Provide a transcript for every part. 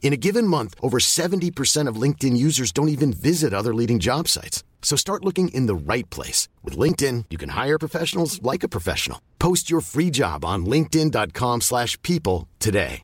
In a given month, over 70% of LinkedIn users don't even visit other leading job sites. So start looking in the right place. With LinkedIn, you can hire professionals like a professional. Post your free job on linkedin.com slash people today.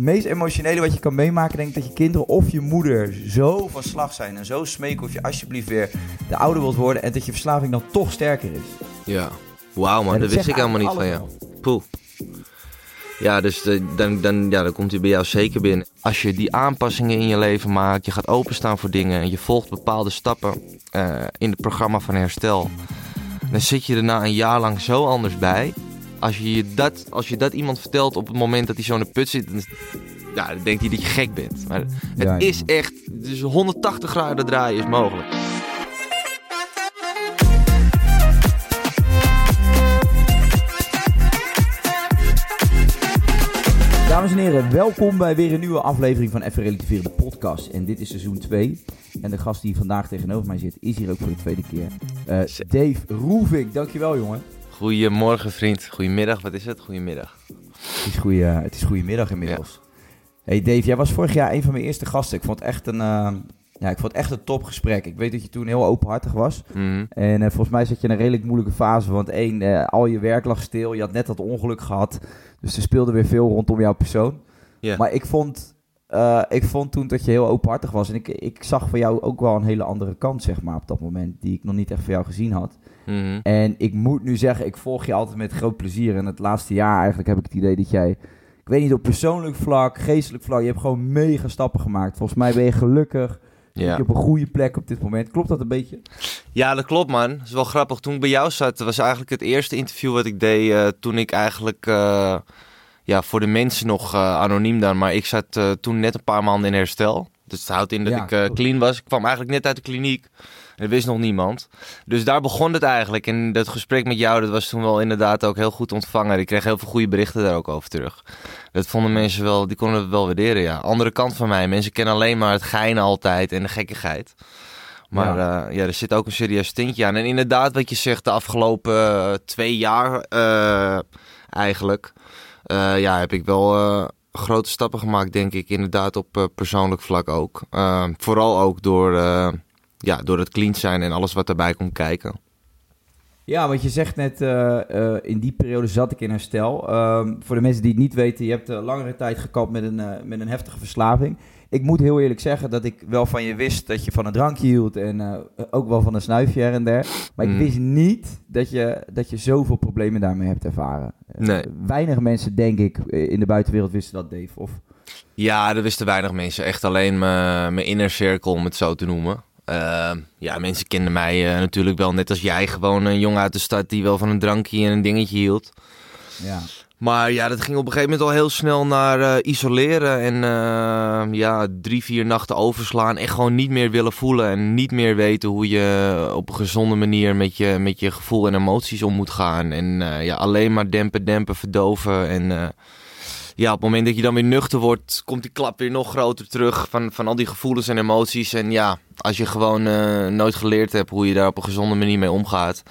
Het meest emotionele wat je kan meemaken, denk ik, dat je kinderen of je moeder zo van slag zijn en zo smeken of je alsjeblieft weer de ouder wilt worden en dat je verslaving dan toch sterker is. Ja. Wauw man, dat dat wist ik helemaal niet van jou. Poeh. Ja, dus de- dan, dan, ja, dan komt hij bij jou zeker binnen. Als je die aanpassingen in je leven maakt, je gaat openstaan voor dingen en je volgt bepaalde stappen eh, in het programma van herstel, dan zit je er na een jaar lang zo anders bij. Als je, je dat, als je dat iemand vertelt op het moment dat hij zo in de put zit, dan, ja, dan denkt hij dat je gek bent. Maar het Ja, is echt, dus 180 graden draaien is mogelijk. Dames en heren, welkom bij weer een nieuwe aflevering van Even Relativeren, de podcast. En dit is seizoen 2. En de gast die vandaag tegenover mij zit, is hier ook voor de tweede keer. Eh, Dave Roevink, dankjewel jongen. Goedemorgen vriend, goedemiddag, wat is het? Goedemiddag. Het is, goeie, het is goedemiddag inmiddels. Hey Dave, jij was vorig jaar een van mijn eerste gasten. Ik vond het echt een, eh, ja, ik vond het echt een topgesprek. Ik weet dat je toen heel openhartig was. Mhm. En eh, volgens mij zat je in een redelijk moeilijke fase. Want één, eh, al je werk lag stil. Je had net dat ongeluk gehad. Dus er speelde weer veel rondom jouw persoon. Maar ik vond, eh, ik vond toen dat je heel openhartig was. En ik, ik zag van jou ook wel een hele andere kant, zeg maar, op dat moment. Die ik nog niet echt van jou gezien had. Mhm. En ik moet nu zeggen, ik volg je altijd met groot plezier. En het laatste jaar eigenlijk heb ik het idee dat jij... Ik weet niet, op persoonlijk vlak, geestelijk vlak... Je hebt gewoon mega stappen gemaakt. Volgens mij ben je gelukkig. Ja. Je op een goede plek op dit moment. Klopt dat een beetje? Ja, dat klopt man. Dat is wel grappig. Toen ik bij jou zat, was eigenlijk het eerste interview wat ik deed eh, toen ik eigenlijk, eh, ja, voor de mensen nog eh, anoniem dan, maar ik zat toen net een paar maanden in herstel. Dus het houdt in dat Ja, ik clean was. Ik kwam eigenlijk net uit de kliniek. Dat wist nog niemand. Dus daar begon het eigenlijk. En dat gesprek met jou, dat was toen wel inderdaad ook heel goed ontvangen. Ik kreeg heel veel goede berichten daar ook over terug. Dat vonden mensen wel, die konden het wel waarderen, ja. Andere kant van mij. Mensen kennen alleen maar het geinen altijd en de gekkigheid. Maar ja. ja, er zit ook een serieus tintje aan. En inderdaad, wat je zegt, de afgelopen eh, twee jaar eh, eigenlijk, eh, ja, heb ik wel eh, grote stappen gemaakt, denk ik. Inderdaad, op eh, persoonlijk vlak ook. Eh, vooral ook door, eh, ja, door het clean zijn en alles wat daarbij komt kijken. Ja, want je zegt net, eh, eh, in die periode zat ik in herstel. Ehm, voor de mensen die het niet weten, je hebt eh, langere tijd gekapt met een, met een heftige verslaving. Ik moet heel eerlijk zeggen dat ik wel van je wist dat je van een drankje hield en ook wel van een snuifje her en der. Maar ik Mm. wist niet dat je, dat je zoveel problemen daarmee hebt ervaren. Nee. weinig mensen, denk ik, in de buitenwereld wisten dat, Dave. Of... Ja, dat wisten weinig mensen. Echt alleen mijn mijn inner circle, om het zo te noemen. Eh, ja, mensen kenden mij eh, natuurlijk wel net als jij. Gewoon een jongen uit de stad die wel van een drankje en een dingetje hield. Ja. Maar ja, dat ging op een gegeven moment al heel snel naar eh, isoleren. En eh, ja, drie, vier nachten overslaan. En gewoon niet meer willen voelen. En niet meer weten hoe je op een gezonde manier met je, met je gevoel en emoties om moet gaan. En ja, alleen maar dempen, dempen, verdoven. En ja, op het moment dat je dan weer nuchter wordt, komt die klap weer nog groter terug. Van, van al die gevoelens en emoties. En ja, als je gewoon eh, nooit geleerd hebt hoe je daar op een gezonde manier mee omgaat.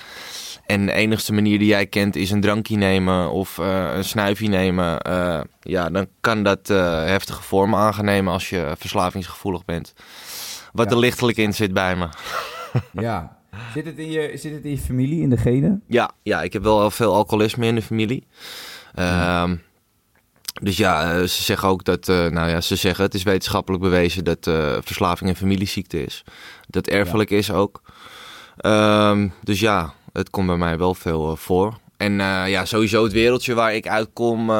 En de enigste manier die jij kent is een drankje nemen of eh, een snuifje nemen. eh, ja, dan kan dat heftige vormen aangenemen als je verslavingsgevoelig bent. Wat Ja. er lichtelijk in zit bij me. ja. Zit, het in je, zit het in je familie, in de genen? Ja, ja, ik heb wel veel alcoholisme in de familie. Ehm, Dus ja, eh, ze zeggen ook dat, eh, nou ja, ze zeggen het is wetenschappelijk bewezen dat eh, verslaving een familieziekte is. Dat erfelijk is ook. Ehm, dus ja, het komt bij mij wel veel voor. En uh, ja, sowieso het wereldje waar ik uitkom. Uh,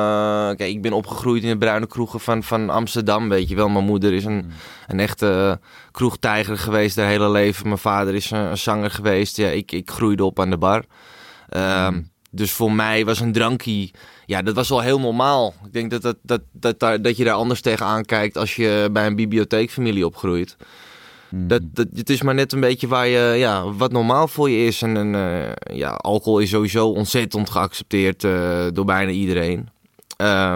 kijk, ik ben opgegroeid in de bruine kroegen van, van Amsterdam, weet je wel. Mijn moeder is een, een echte kroegtijger geweest haar hele leven. Mijn vader is een, een zanger geweest. Ja, ik, ik groeide op aan de bar. Um, dus voor mij was een drankie, ja, dat was al heel normaal. Ik denk dat, dat, dat, dat, dat, dat je daar anders tegenaan kijkt als je bij een bibliotheekfamilie opgroeit. Hmm. Dat, dat, het is maar net een beetje waar je, ja, wat normaal voor je is. En, en uh, ja, alcohol is sowieso ontzettend geaccepteerd uh, door bijna iedereen. Uh,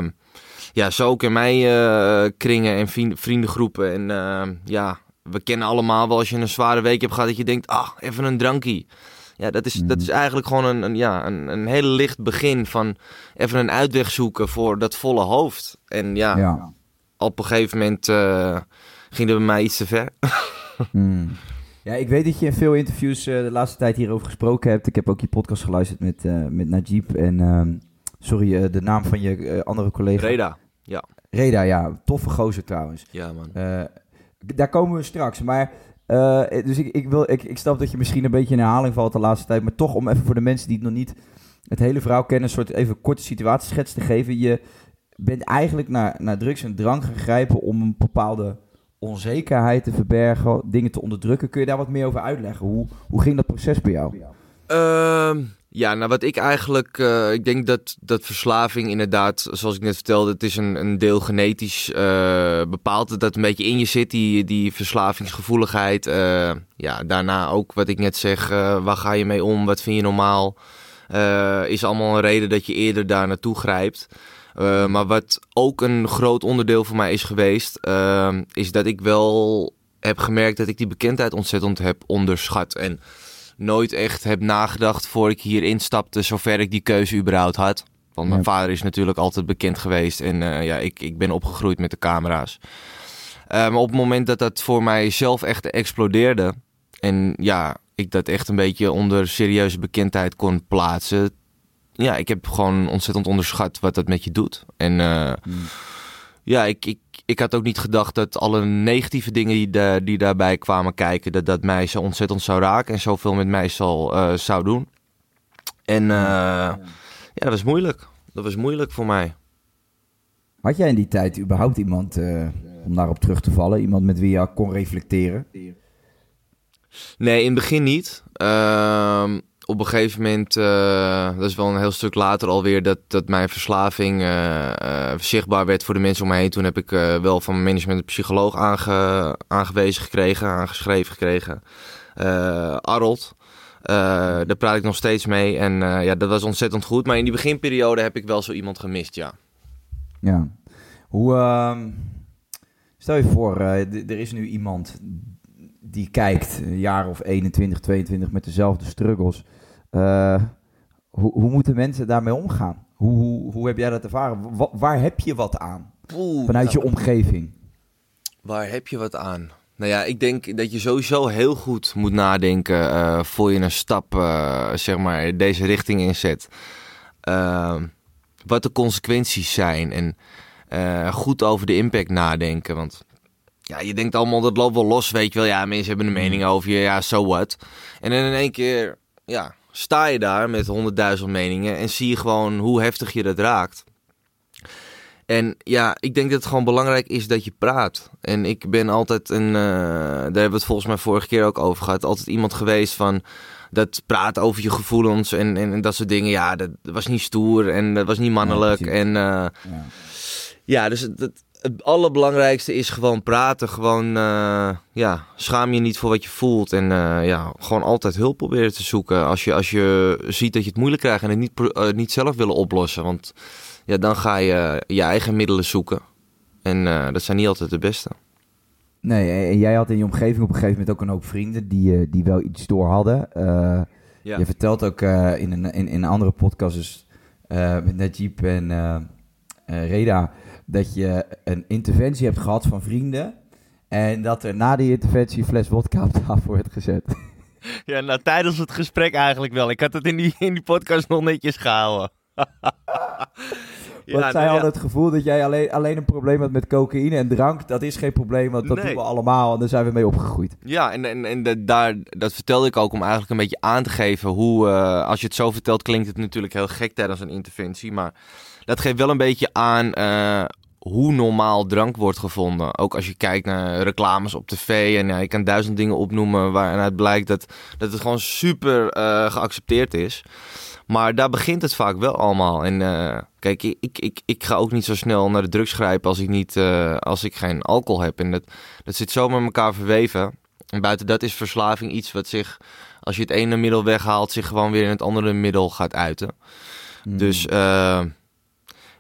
ja, zo ook in mijn uh, kringen en vriendengroepen. En ja, we kennen allemaal wel als je een zware week hebt gehad dat je denkt, ah, even een drankie. Ja, dat is, dat is hmm. eigenlijk gewoon een, een, ja, een, een heel licht begin van even een uitweg zoeken voor dat volle hoofd. En ja, ja. op een gegeven moment ging het bij mij iets te ver. Hmm. Ja, ik weet dat je in veel interviews uh, de laatste tijd hierover gesproken hebt. Ik heb ook je podcast geluisterd met, uh, met Najib en... Uh, sorry, uh, de naam van je andere collega. Reda, ja. Reda, ja. Toffe gozer trouwens. Ja, man. daar komen we straks. Maar, dus ik, ik, wil, ik, ik snap dat je misschien een beetje in herhaling valt de laatste tijd. Maar toch om even voor de mensen die het nog niet het hele verhaal kennen... een soort even korte situatieschets te geven. Je bent eigenlijk naar, naar drugs en drank gegrijpen om een bepaalde onzekerheid te verbergen, dingen te onderdrukken. Kun je daar wat meer over uitleggen? Hoe, hoe ging dat proces bij jou? Uh, ja, nou wat ik eigenlijk, uh, ik denk dat, dat verslaving inderdaad, zoals ik net vertelde, het is een, een deel genetisch uh, bepaald. Dat een beetje in je zit, die, die verslavingsgevoeligheid. Uh, ja, daarna ook wat ik net zeg, waar ga je mee om, wat vind je normaal? is allemaal een reden dat je eerder daar naartoe grijpt. Maar wat ook een groot onderdeel voor mij is geweest, is dat ik wel heb gemerkt dat ik die bekendheid ontzettend heb onderschat. En nooit echt heb nagedacht voor ik hier instapte, zover ik die keuze überhaupt had. Want mijn vader is natuurlijk altijd bekend geweest en uh, ja, ik, ik ben opgegroeid met de camera's. maar op het moment dat dat voor mij zelf echt explodeerde en ja, ik dat echt een beetje onder serieuze bekendheid kon plaatsen, ja, ik heb gewoon ontzettend onderschat wat dat met je doet. En uh, ja, ik, ik, ik had ook niet gedacht dat alle negatieve dingen die, de, die daarbij kwamen kijken, dat dat mij zo ontzettend zou raken en zoveel met mij zal, uh, zou doen. En uh, ja, dat was moeilijk. Dat was moeilijk voor mij. Had jij in die tijd überhaupt iemand, om daarop terug te vallen, iemand met wie je kon reflecteren? Nee, in het begin niet. Uh, op een gegeven moment, uh, dat is wel een heel stuk later alweer, dat, dat mijn verslaving uh, uh, zichtbaar werd voor de mensen om me heen. Toen heb ik wel van mijn management een psycholoog aange, aangewezen gekregen, aangeschreven gekregen. Arold. daar praat ik nog steeds mee en ja, dat was ontzettend goed. Maar in die beginperiode heb ik wel zo iemand gemist, ja. Ja. Hoe, ehm, stel je voor, er is nu iemand die kijkt, een jaar of 21, 22 met dezelfde struggles. Uh, hoe, hoe moeten mensen daarmee omgaan? Hoe, hoe, hoe heb jij dat ervaren? Wa waar heb je wat aan? Oeh, Vanuit je omgeving. Waar heb je wat aan? Nou ja, ik denk dat je sowieso heel goed moet nadenken uh, voor je een stap, uh, zeg maar, deze richting inzet. wat de consequenties zijn en goed over de impact nadenken. Want ja, je denkt allemaal, dat loopt wel los, weet je wel. Ja, mensen hebben een mening mm. over je, ja, so what. En dan in één keer, ja, sta je daar met honderdduizend meningen en zie je gewoon hoe heftig je dat raakt. En ja, ik denk dat het gewoon belangrijk is dat je praat. En ik ben altijd een, uh, daar hebben we het volgens mij vorige keer ook over gehad, altijd iemand geweest van dat praten over je gevoelens en, en, dat soort dingen. Ja, dat was niet stoer en dat was niet mannelijk. en uh, ja. ja, dus dat, het allerbelangrijkste is gewoon praten. Gewoon, uh, ja, schaam je niet voor wat je voelt. En uh, ja, gewoon altijd hulp proberen te zoeken. Als je, als je ziet dat je het moeilijk krijgt en het niet, uh, niet zelf willen oplossen. Want ja, dan ga je je eigen middelen zoeken. En dat zijn niet altijd de beste. Nee, en jij had in je omgeving op een gegeven moment ook een hoop vrienden die, die wel iets door hadden. Ja. Je vertelt ook in, een, in, in een andere podcast dus, met Najib en Reda dat je een interventie hebt gehad van vrienden. En dat er na die interventie een fles wodka op tafel werd gezet. Ja, nou tijdens het gesprek eigenlijk wel. Ik had het in die, in die podcast nog netjes gehouden. Want Ja, zij nou, ja. het gevoel dat jij alleen, alleen een probleem had met cocaïne en drank. Dat is geen probleem, want dat Nee. doen we allemaal. En daar zijn we mee opgegroeid. Ja, en, en, en daar, dat vertelde ik ook om eigenlijk een beetje aan te geven hoe, eh, als je het zo vertelt, klinkt het natuurlijk heel gek tijdens een interventie. Maar dat geeft wel een beetje aan eh, hoe normaal drank wordt gevonden. Ook als je kijkt naar reclames op tv en ja, je kan duizend dingen opnoemen waaruit blijkt dat, dat het gewoon super eh, geaccepteerd is. Maar daar begint het vaak wel allemaal. En eh, kijk, ik, ik, ik, ik ga ook niet zo snel naar de drugs grijpen als ik, niet, als ik geen alcohol heb. En dat, dat zit zo met elkaar verweven. En buiten dat is verslaving iets wat zich, als je het ene middel weghaalt, zich gewoon weer in het andere middel gaat uiten. Hmm. Dus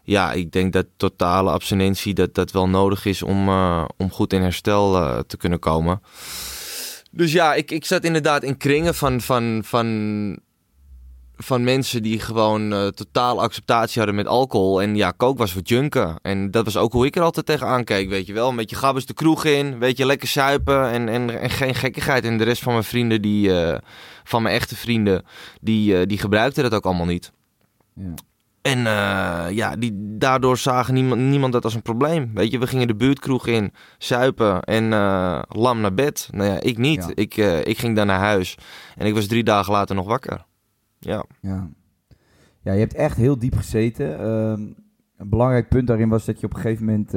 ja, ik denk dat totale abstinentie dat, dat wel nodig is om, eh, om goed in herstel eh, te kunnen komen. Dus ja, ik, ik zat inderdaad in kringen van, van, van, van mensen die gewoon eh totaal acceptatie hadden met alcohol. En ja, coke was voor junken. En dat was ook hoe ik er altijd tegenaan keek, weet je wel. Een beetje gabbers de kroeg in, weet je, lekker suipen en, en, en geen gekkigheid. En de rest van mijn vrienden, die, van mijn echte vrienden, die, die gebruikten dat ook allemaal niet. Ja. En eh, ja, die, daardoor zagen niemand, niemand dat als een probleem. Weet je, we gingen de buurtkroeg in, suipen en eh, lam naar bed. Nou ja, ik niet. Ja. Ik, eh, ik ging dan naar huis en ik was drie dagen later nog wakker. Ja. Ja. ja, je hebt echt heel diep gezeten. Ehm, een belangrijk punt daarin was dat je op een gegeven moment...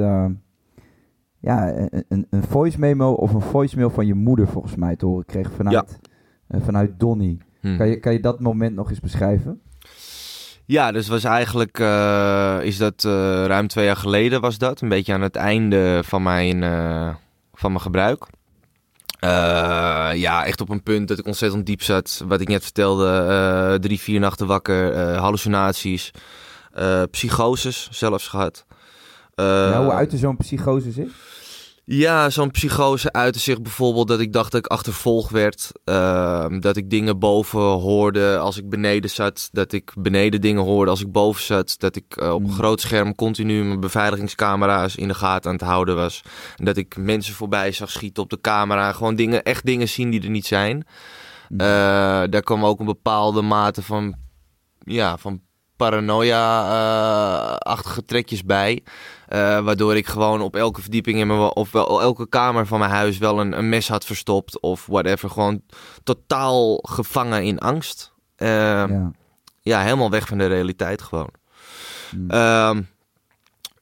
ja, een, een, voice memo of een voicemail van je moeder volgens mij te horen kreeg vanuit, eh, vanuit Donny. Hm. Kan, je, kan je dat moment nog eens beschrijven? Ja, dus was eigenlijk, eh, is dat eh, ruim twee jaar geleden was dat. Een beetje aan het einde van mijn, eh, van mijn gebruik. Ja, echt op een punt dat ik ontzettend diep zat. Wat ik net vertelde, drie, vier nachten wakker, hallucinaties, psychoses zelfs gehad. Eh, ja, hoe uit zo'n psychose zit? Ja, zo'n psychose uitte zich bijvoorbeeld dat ik dacht dat ik achtervolgd werd. Ehm, dat ik dingen boven hoorde als ik beneden zat. Dat ik beneden dingen hoorde als ik boven zat. Dat ik eh, op een Mm. groot scherm continu mijn beveiligingscamera's in de gaten aan het houden was. En dat ik mensen voorbij zag schieten op de camera. Gewoon dingen, echt dingen zien die er niet zijn. Mm. Eh, daar kwam ook een bepaalde mate van, ja, van paranoia-achtige trekjes bij. Eh, waardoor ik gewoon op elke verdieping in mijn, of wel elke kamer van mijn huis wel een, een mes had verstopt. Of whatever. Gewoon totaal gevangen in angst. Eh, ja. ja. helemaal weg van de realiteit gewoon. Mm. Ehm,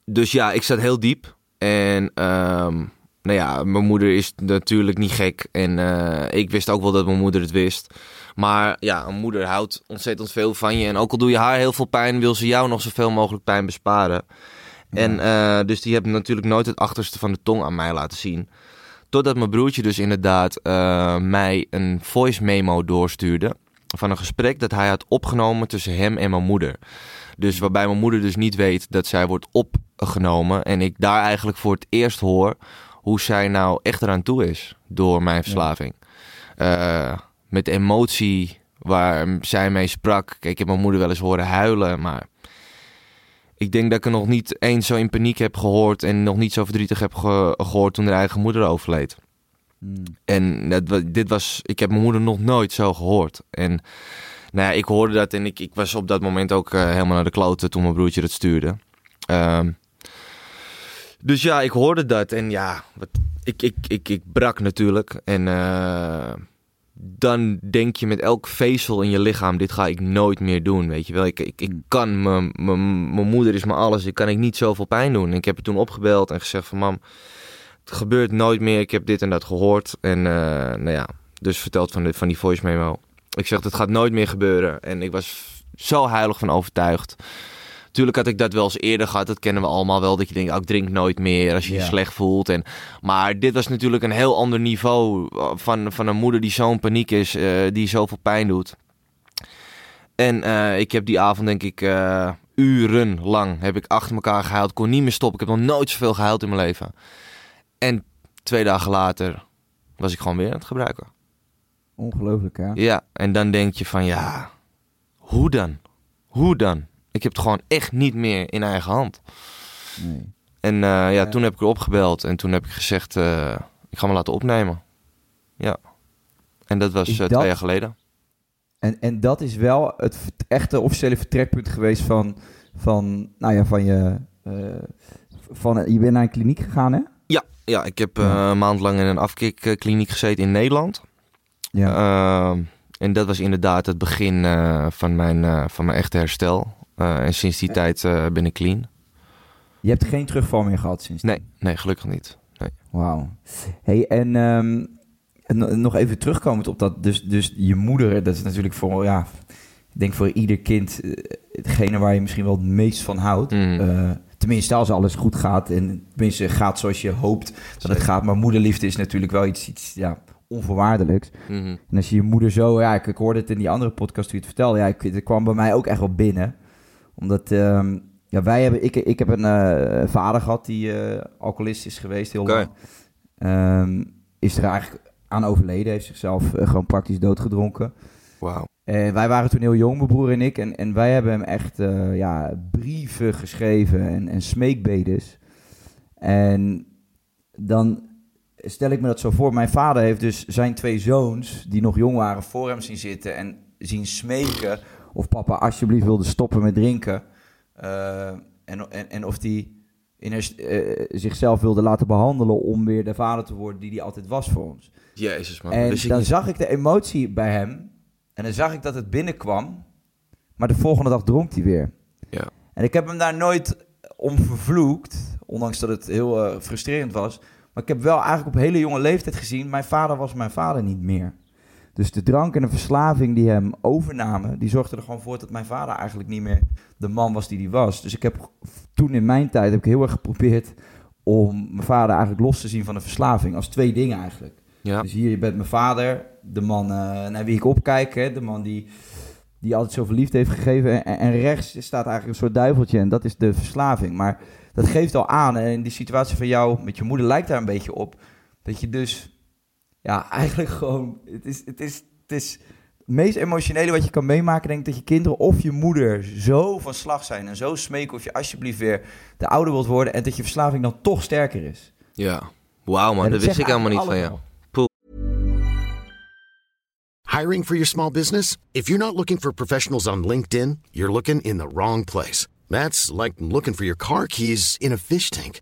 dus ja, ik zat heel diep. En ehm, nou ja, mijn moeder is natuurlijk niet gek. En eh, ik wist ook wel dat mijn moeder het wist. Maar ja, een moeder houdt ontzettend veel van je. En ook al doe je haar heel veel pijn, wil ze jou nog zoveel mogelijk pijn besparen. En eh, dus die hebben natuurlijk nooit het achterste van de tong aan mij laten zien. Totdat mijn broertje dus inderdaad eh, mij een voice memo doorstuurde. Van een gesprek dat hij had opgenomen tussen hem en mijn moeder. Dus waarbij mijn moeder dus niet weet dat zij wordt opgenomen. En ik daar eigenlijk voor het eerst hoor hoe zij nou echt eraan toe is door mijn verslaving. Eh, met de emotie waar zij mee sprak. Kijk, ik heb mijn moeder wel eens horen huilen, maar ik denk dat ik er nog niet eens zo in paniek heb gehoord en nog niet zo verdrietig heb ge- gehoord toen haar eigen moeder overleed. Mm. En dat, dit was, ik heb mijn moeder nog nooit zo gehoord. En nou ja, ik hoorde dat en ik, ik was op dat moment ook eh, helemaal naar de kloten toen mijn broertje dat stuurde. Ehm, dus ja, ik hoorde dat en ja, wat, ik, ik, ik, ik brak natuurlijk. En eh, dan denk je met elk vezel in je lichaam, dit ga ik nooit meer doen, weet je wel. Ik, ik, ik kan, mijn- moeder is me alles, ik kan ik niet zoveel pijn doen. En ik heb het toen opgebeld en gezegd van mam, het gebeurt nooit meer, ik heb dit en dat gehoord. En eh, nou ja, dus verteld van, de, van die voice memo. Ik zeg, het gaat nooit meer gebeuren. En ik was zo heilig van overtuigd. Tuurlijk had ik dat wel eens eerder gehad. Dat kennen we allemaal wel. Dat je denkt, oh, ik drink nooit meer als je je slecht voelt. En, maar dit was natuurlijk een heel ander niveau eh, van, van een moeder die zo'n paniek is. eh, die zoveel pijn doet. En eh, ik heb die avond denk ik eh, urenlang heb ik achter elkaar gehuild. Kon niet meer stoppen. Ik heb nog nooit zoveel gehuild in mijn leven. En twee dagen later was ik gewoon weer aan het gebruiken. Ongelooflijk, hè? Ja, en dan denk je van ja, hoe dan? Hoe dan? Ik heb het gewoon echt niet meer in eigen hand. Nee. En eh, ja, Ja. toen heb ik erop gebeld en toen heb ik gezegd, eh, ik ga me laten opnemen. Ja. En dat was eh, dat- twee jaar geleden. En, en dat is wel het echte officiële vertrekpunt geweest van, van, nou ja, van je... van, je bent naar een kliniek gegaan, hè? Ja, ja ik heb Ja. een maand lang in een afkikkliniek gezeten in Nederland. Ja. Ehm, en dat was inderdaad het begin van, mijn, van mijn echte herstel. Eh, en sinds die tijd eh, ben ik clean. je hebt geen terugval meer gehad sinds Nee, nee, gelukkig niet. Wauw. Hey, en ehm, nog even terugkomend op dat. Dus, dus je moeder, dat is natuurlijk voor, ja, ik denk voor ieder kind eh, hetgene waar je misschien wel het meest van houdt. Mm. Tenminste, als alles goed gaat en tenminste gaat zoals je hoopt dat het gaat. Maar moederliefde is natuurlijk wel iets, iets ja, onvoorwaardelijks. Mhm. En als je je moeder zo, ja, ik, ik hoorde het in die andere podcast toen je het vertelde, ja, ik, het kwam bij mij ook echt wel binnen. Omdat, ehm, ja, wij hebben, ik, ik heb een eh, vader gehad die eh, alcoholist is geweest heel lang. Ehm, is er eigenlijk aan overleden, heeft zichzelf eh, gewoon praktisch doodgedronken. Wauw. En wij waren toen heel jong, mijn broer en ik. En, en wij hebben hem echt ja, brieven geschreven en, en smeekbedes. En dan stel ik me dat zo voor. Mijn vader heeft dus zijn twee zoons, die nog jong waren, voor hem zien zitten. En zien smeken of papa alsjeblieft wilde stoppen met drinken. Eh, en, en, en of hij in eh, zichzelf wilde laten behandelen om weer de vader te worden die hij altijd was voor ons. Jezus man. En dan niet. zag ik de emotie bij hem. En dan zag ik dat het binnenkwam. Maar de volgende dag dronk hij weer. Ja. En ik heb hem daar nooit om vervloekt. Ondanks dat het heel eh, frustrerend was. Maar ik heb wel eigenlijk op hele jonge leeftijd gezien. Mijn vader was mijn vader niet meer. Dus de drank en de verslaving die hem overnamen. Die zorgden er gewoon voor dat mijn vader eigenlijk niet meer de man was die hij was. Dus ik heb toen in mijn tijd heb ik heel erg geprobeerd. Om mijn vader eigenlijk los te zien van de verslaving. Als twee dingen eigenlijk. Ja. Dus hier, je bent mijn vader, de man eh, naar wie ik opkijk, hè, de man die, die altijd zoveel liefde heeft gegeven. En, en rechts staat eigenlijk een soort duiveltje en dat is de verslaving. Maar dat geeft al aan, en die situatie van jou met je moeder lijkt daar een beetje op, dat je dus, ja, eigenlijk gewoon, het is, het is, het is het meest emotionele wat je kan meemaken, denk ik, dat je kinderen of je moeder zo van slag zijn en zo smeken of je alsjeblieft weer de ouder wilt worden en dat je verslaving dan toch sterker is. Ja. Wauw man, dat wist ik helemaal niet van jou. Hiring for your small business? If you're not looking for professionals on LinkedIn, you're looking in the wrong place. That's like looking for your car keys in a fish tank.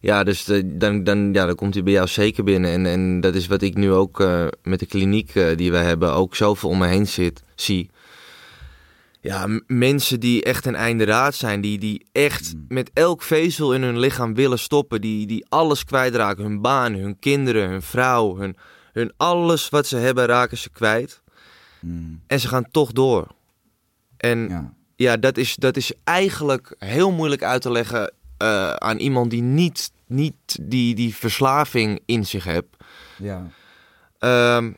Ja, dus eh, dan, dan, ja, dan komt hij bij jou zeker binnen. En, en dat is wat ik nu ook eh, met de kliniek eh, die we hebben ook zoveel om me heen zit, zie. Ja, mensen die echt een einde raad zijn, die, die echt met elk vezel in hun lichaam willen stoppen, die, die alles kwijtraken, hun baan, hun kinderen, hun vrouw, hun, hun alles wat ze hebben raken ze kwijt. En ze gaan toch door. En Ja. ja, dat is, dat is eigenlijk heel moeilijk uit te leggen eh, aan iemand die niet, niet die, die verslaving in zich hebt. Ja. Ehm,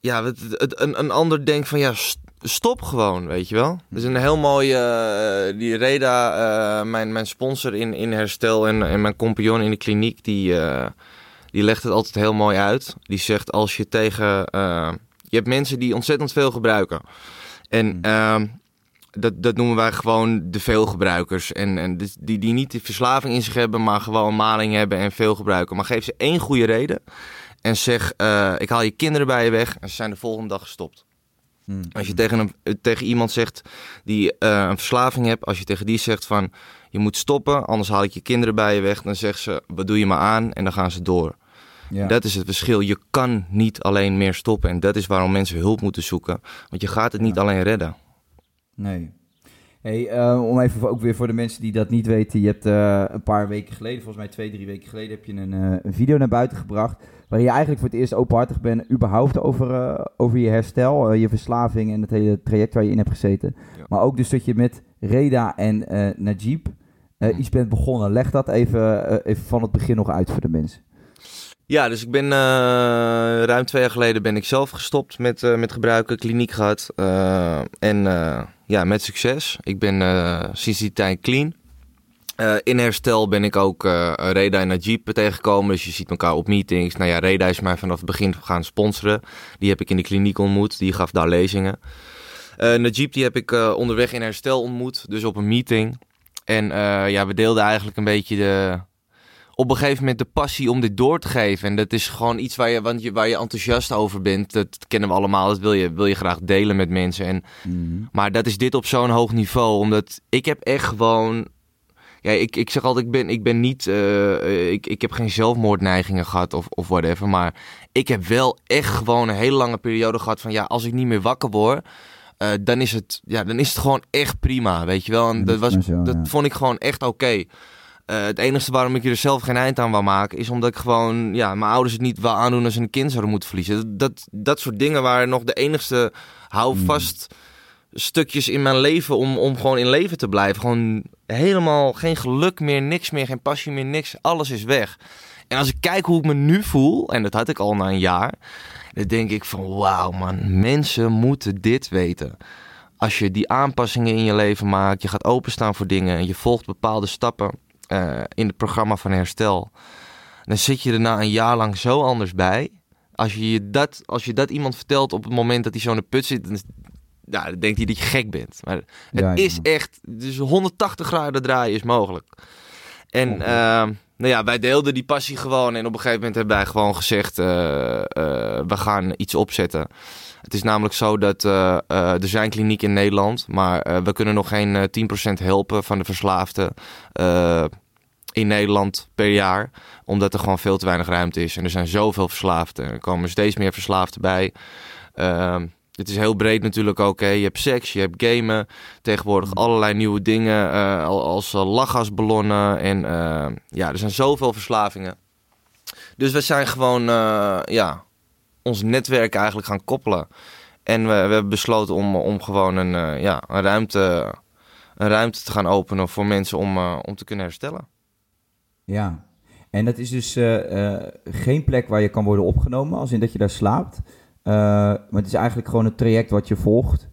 ja, het, het- een, een ander denkt van ja, st- stop gewoon, weet je wel. Dat is een heel mooie, eh, die Reda, eh, mijn, mijn sponsor in, in herstel en, en mijn compagnon in de kliniek, die, die legt het altijd heel mooi uit. Die zegt als je tegen, je hebt mensen die ontzettend veel gebruiken. En ehm, dat, dat noemen wij gewoon de veelgebruikers. En, en dus die, die niet de verslaving in zich hebben, maar gewoon maling hebben en veel gebruiken. Maar geef ze één goede reden. En zeg, eh, ik haal je kinderen bij je weg. En ze zijn de volgende dag gestopt. Hmm. Als je tegen, een, eh, tegen iemand zegt die eh, een verslaving hebt. Als je tegen die zegt van, je moet stoppen. Anders haal ik je kinderen bij je weg. Dan zegt ze, wat doe je maar aan? En dan gaan ze door. Ja. Dat is het verschil. Je kan niet alleen meer stoppen. En dat is waarom mensen hulp moeten zoeken. Want je gaat het niet alleen redden. Nee. Hey, eh, om even ook weer voor de mensen die dat niet weten. Je hebt eh, een paar weken geleden, volgens mij twee, drie weken geleden, heb je een, eh, een video naar buiten gebracht. Waarin je eigenlijk voor het eerst openhartig bent, überhaupt over, over je herstel, je verslaving en het hele traject waar je in hebt gezeten. Ja. Maar ook dus dat je met Reda en Najib Mhm. iets bent begonnen. Leg dat even, even van het begin nog uit voor de mensen. Ja, dus ik ben ruim twee jaar geleden ben ik zelf gestopt met, met gebruiken, kliniek gehad. eh, en ja, met succes. Ik ben eh, sinds die tijd clean. Eh, in herstel ben ik ook uh, Reda en Najib tegengekomen. Dus je ziet elkaar op meetings. Nou ja, Reda is mij vanaf het begin gaan sponsoren. Die heb ik in de kliniek ontmoet. Die gaf daar lezingen. Uh, Najib die heb ik onderweg in herstel ontmoet. Dus op een meeting. En ja, we deelden eigenlijk een beetje de, op een gegeven moment de passie om dit door te geven. En dat is gewoon iets waar je, want je, waar je enthousiast over bent. Dat kennen we allemaal. Dat wil je, wil je graag delen met mensen. En, mhm. Maar dat is dit op zo'n hoog niveau. Omdat ik heb echt gewoon. Ja, ik, ik zeg altijd, ik ben, ik ben niet. Uh, ik, ik heb geen zelfmoordneigingen gehad of, of whatever. Maar ik heb wel echt gewoon een hele lange periode gehad van ja, als ik niet meer wakker word. Uh, dan, is het, ja, dan is het gewoon echt prima, weet je wel. En dat, was, dat vond ik gewoon echt oké. Uh, het enige waarom ik er zelf geen eind aan wou maken, is omdat ik gewoon, ja, mijn ouders het niet wil aandoen als ze een kind zouden moeten verliezen. Dat, dat, soort dingen waren nog de enigste houvast hmm. stukjes in mijn leven om, om gewoon in leven te blijven. Gewoon helemaal geen geluk meer, niks meer, geen passie meer, niks. Alles is weg. En als ik kijk hoe ik me nu voel, en dat had ik al na een jaar, dan denk ik van wauw man, mensen moeten dit weten. Als je die aanpassingen in je leven maakt, je gaat openstaan voor dingen en je volgt bepaalde stappen uh, in het programma van herstel. Dan zit je er na een jaar lang zo anders bij. Als je, je dat, als je dat iemand vertelt op het moment dat hij zo in de put zit, dan, ja, dan denkt hij dat je gek bent. Maar het is echt, dus 180 graden draaien is mogelijk. En uh, nou ja, wij deelden die passie gewoon. En op een gegeven moment hebben wij gewoon gezegd: uh, we gaan iets opzetten. Het is namelijk zo dat uh, er zijn klinieken in Nederland, maar uh, we kunnen nog geen 10% helpen van de verslaafden in Nederland per jaar. Omdat er gewoon veel te weinig ruimte is. En er zijn zoveel verslaafden. Er komen steeds meer verslaafden bij. Ehm, het is heel breed natuurlijk ook. Hè. Je hebt seks, je hebt gamen. Tegenwoordig mm. allerlei nieuwe dingen. Uh, als lachgasballonnen. En ja, er zijn zoveel verslavingen. Dus we zijn gewoon, ja, ons netwerk eigenlijk gaan koppelen. En we, we hebben besloten om, om gewoon een, uh, ja, een, ruimte, een ruimte te gaan openen voor mensen om, uh, om te kunnen herstellen. Ja, en dat is dus uh, geen plek waar je kan worden opgenomen, als in dat je daar slaapt. maar het is eigenlijk gewoon een traject wat je volgt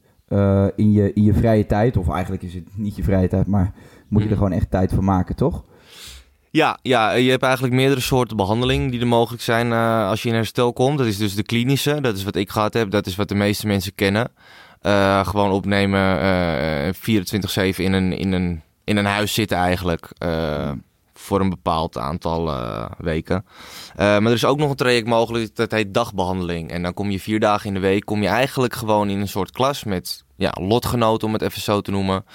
in, je, in je vrije tijd. Of eigenlijk is het niet je vrije tijd, maar moet je er mhm. gewoon echt tijd voor maken, toch? Ja, ja, je hebt eigenlijk meerdere soorten behandeling die er mogelijk zijn uh, als je in herstel komt. Dat is dus de klinische, dat is wat ik gehad heb, dat is wat de meeste mensen kennen. Uh, gewoon opnemen, uh, eh, 24-7 in een, in, een, in een huis zitten eigenlijk. voor een bepaald aantal weken. maar er is ook nog een traject mogelijk, dat heet dagbehandeling. En dan kom je vier dagen in de week, kom je eigenlijk gewoon in een soort klas met ja, lotgenoten, om het even zo te noemen.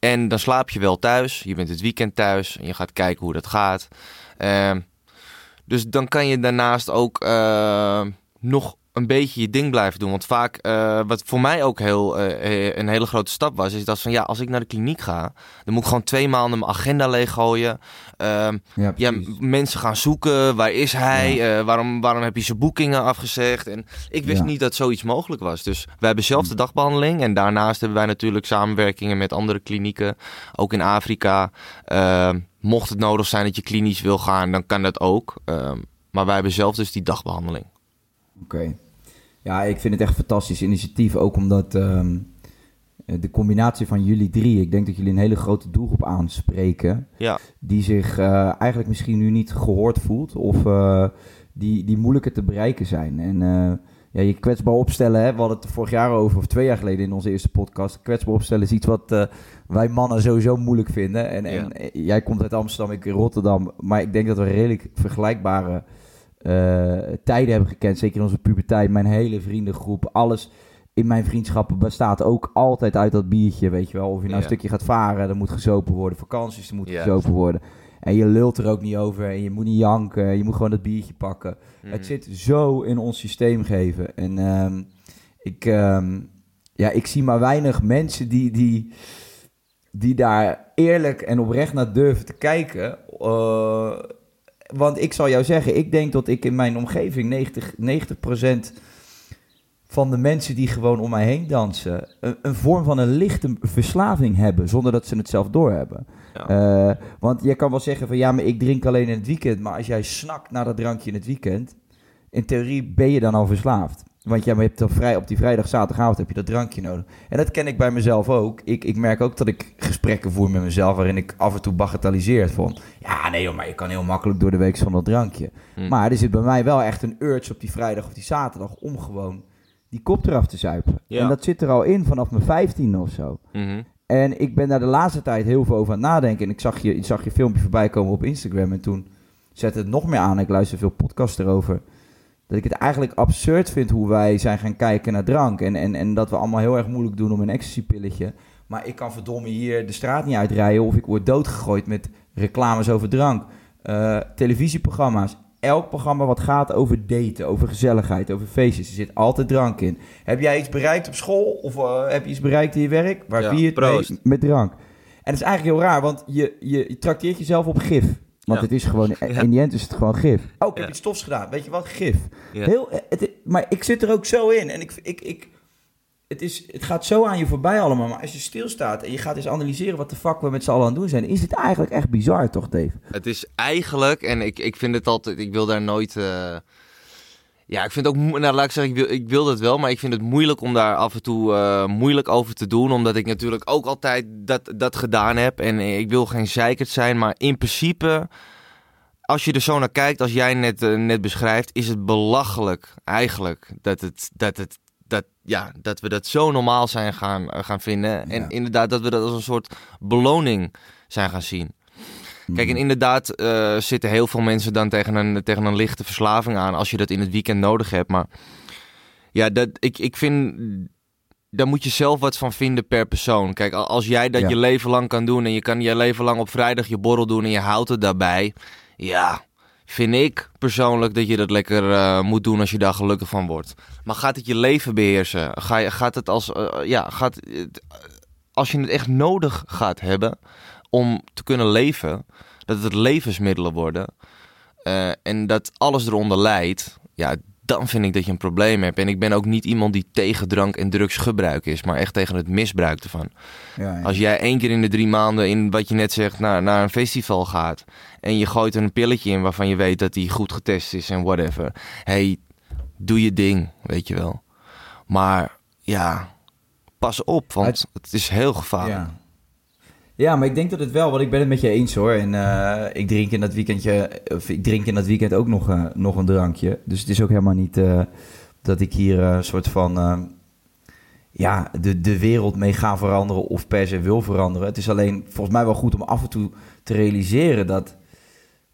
En dan slaap je wel thuis. Je bent het weekend thuis en je gaat kijken hoe dat gaat. Uh, dus dan kan je daarnaast ook uh, nog een beetje je ding blijven doen. Want vaak, uh, wat voor mij ook heel, uh, een hele grote stap was, is dat van ja, als ik naar de kliniek ga, dan moet ik gewoon twee maanden mijn agenda leeggooien. Uh, ja, ja, mensen gaan zoeken, waar is hij? Ja. waarom, waarom heb je zijn boekingen afgezegd? En ik wist niet dat zoiets mogelijk was. Dus wij hebben zelf de dagbehandeling. En daarnaast hebben wij natuurlijk samenwerkingen met andere klinieken, ook in Afrika. Ehm, mocht het nodig zijn dat je klinisch wil gaan, dan kan dat ook. Ehm, maar wij hebben zelf dus die dagbehandeling. Oké. Ja, ik vind het echt een fantastisch initiatief. Ook omdat ehm, de combinatie van jullie drie, ik denk dat jullie een hele grote doelgroep aanspreken. Ja. Die zich uh, eigenlijk misschien nu niet gehoord voelt. Of uh, die, die moeilijker te bereiken zijn. En uh, ja, je kwetsbaar opstellen, hè, we hadden het vorig jaar over, of twee jaar geleden in onze eerste podcast. Kwetsbaar opstellen is iets wat wij mannen sowieso moeilijk vinden. En, en jij komt uit Amsterdam, ik in Rotterdam. Maar ik denk dat we redelijk vergelijkbare tijden hebben gekend. Zeker in onze puberteit. Mijn hele vriendengroep. Alles in mijn vriendschappen bestaat ook altijd uit dat biertje. Weet je wel. Of je nou een stukje gaat varen, dan moet gezopen worden. Vakanties, dan moet yeah. gezopen worden. En je lult er ook niet over. En je moet niet janken. Je moet gewoon dat biertje pakken. Het mhm. zit zo in ons systeem geven. En um, ik, um, ja, ik zie maar weinig mensen die, die, die daar eerlijk en oprecht naar durven te kijken. Uh, want ik zal jou zeggen, ik denk dat ik in mijn omgeving 90, 90% van de mensen die gewoon om mij heen dansen, een, een, vorm van een lichte verslaving hebben, zonder dat ze het zelf doorhebben. Ja. Uh, want je kan wel zeggen van ja, maar ik drink alleen in het weekend. Maar als jij snakt naar dat drankje in het weekend, in theorie ben je dan al verslaafd. Want je hebt dan vrij, op die vrijdag, zaterdagavond heb je dat drankje nodig. En dat ken ik bij mezelf ook. Ik, ik merk ook dat ik gesprekken voer met mezelf... waarin ik af en toe bagatelliseer van... ja, nee joh, maar je kan heel makkelijk door de week van dat drankje. Hm. Maar er zit bij mij wel echt een urge op die vrijdag of die zaterdag... om gewoon die kop eraf te zuipen. Ja. En dat zit er al in vanaf mijn vijftiende of zo. Mhm. En ik ben daar de laatste tijd heel veel over aan het nadenken. En ik zag je, ik zag je filmpje voorbij komen op Instagram. En toen zette het nog meer aan. Ik luister veel podcasts erover. Dat ik het eigenlijk absurd vind hoe wij zijn gaan kijken naar drank. En, en, en dat we allemaal heel erg moeilijk doen om een ecstasy-pilletje. Maar ik kan verdomme hier de straat niet uitrijden. Of ik word doodgegooid met reclames over drank. Eh, televisieprogramma's. Elk programma wat gaat over daten, over gezelligheid, over feestjes. Er zit altijd drank in. Heb jij iets bereikt op school? Of eh, heb je iets bereikt in je werk? Waar Ja, vier je het mee? met drank. En dat is eigenlijk heel raar, want je, je, je trakteert jezelf op gif. Want Ja. het is gewoon, in die end is het gewoon gif. Oh, ik heb iets stofs gedaan. Weet je wat? Gif. Ja. Heel, het, maar ik zit er ook zo in. En ik, ik, ik, het, is, het gaat zo aan je voorbij allemaal. Maar als je stilstaat en je gaat eens analyseren wat de fuck we met z'n allen aan het doen zijn, is het eigenlijk echt bizar, toch, Dave? Het is eigenlijk, en ik, ik vind het altijd, ik wil daar nooit. eh, ja, ik vind het ook, nou laat ik zeggen, ik wil, ik wil dat wel, maar ik vind het moeilijk om daar af en toe eh, moeilijk over te doen. Omdat ik natuurlijk ook altijd dat, dat gedaan heb. En ik wil geen zeikert zijn, maar in principe, als je er zo naar kijkt, als jij net, eh, net beschrijft, is het belachelijk eigenlijk dat, het, dat, het, dat, ja, dat we dat zo normaal zijn gaan, eh, gaan vinden. En Ja. inderdaad, dat we dat als een soort beloning zijn gaan zien. Kijk, en inderdaad eh, zitten heel veel mensen dan tegen een, tegen een lichte verslaving aan als je dat in het weekend nodig hebt. Maar ja, dat, ik, ik vind, daar moet je zelf wat van vinden per persoon. Kijk, al- als jij dat Ja. je leven lang kan doen en je kan je leven lang op vrijdag je borrel doen en je houdt het daarbij. Ja, vind ik persoonlijk dat je dat lekker eh, moet doen als je daar gelukkig van wordt. Maar gaat het je leven beheersen? Ga je, gaat het als, eh, ja, gaat, als je het echt nodig gaat hebben om te kunnen leven, dat het levensmiddelen worden eh, en dat alles eronder leidt, ja, dan vind ik dat je een probleem hebt. En ik ben ook niet iemand die tegen drank en drugsgebruik is, maar echt tegen het misbruik ervan. Ja, ja. Als jij één keer in de drie maanden in wat je net zegt naar, naar een festival gaat en je gooit er een pilletje in waarvan je weet dat die goed getest is en whatever. Hey, doe je ding, weet je wel. Maar ja, pas op, want Het- het is heel gevaarlijk. Ja. Ja, maar ik denk dat het wel, want ik ben het met je eens hoor. En eh, ik drink in dat weekendje, of ik drink in dat weekend ook nog, eh, nog een drankje. Dus het is ook helemaal niet eh, dat ik hier een soort van, ja, de, de wereld mee ga veranderen of per se wil veranderen. Het is alleen volgens mij wel goed om af en toe te realiseren dat,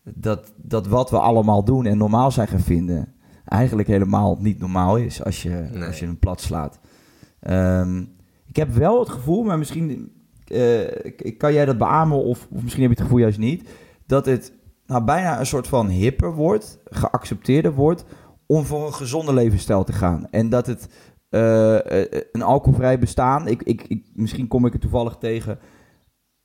dat, dat wat we allemaal doen en normaal zijn gaan vinden, eigenlijk helemaal niet normaal is als je, Nee. als je hem plat slaat. Ehm, ik heb wel het gevoel, maar misschien kan jij dat beamen of, misschien heb je het gevoel juist niet, dat het nou, bijna een soort van hipper wordt, geaccepteerder wordt, om voor een gezonde levensstijl te gaan. En dat het eh, eh, een alcoholvrij bestaan, ik, ik, misschien kom ik het toevallig tegen,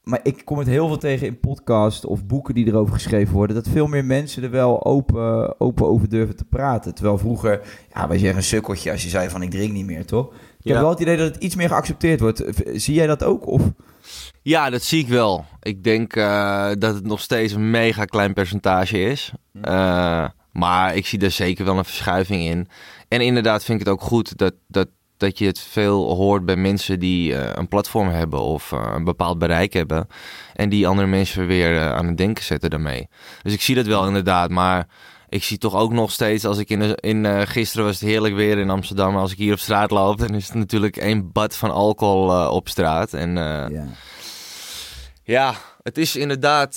maar ik kom het heel veel tegen in podcasts of boeken die erover geschreven worden, dat veel meer mensen er wel open, open over durven te praten. Terwijl vroeger, ja, wij zeggen een sukkeltje als je zei van ik drink niet meer, toch? Ik heb Ja. wel het idee dat het iets meer geaccepteerd wordt. Zie jij dat ook? Of? Ja, dat zie ik wel. Ik denk eh, dat het nog steeds een mega klein percentage is. Eh, maar ik zie er zeker wel een verschuiving in. En inderdaad vind ik het ook goed dat, dat, dat je het veel hoort bij mensen die eh, een platform hebben of eh, een bepaald bereik hebben. En die andere mensen weer eh, aan het denken zetten daarmee. Dus ik zie dat wel inderdaad. Maar ik zie toch ook nog steeds, als ik in, de, in gisteren was het heerlijk weer in Amsterdam. Als ik hier op straat loop, dan is het natuurlijk één bad van alcohol op straat. En Ja. ja, het is inderdaad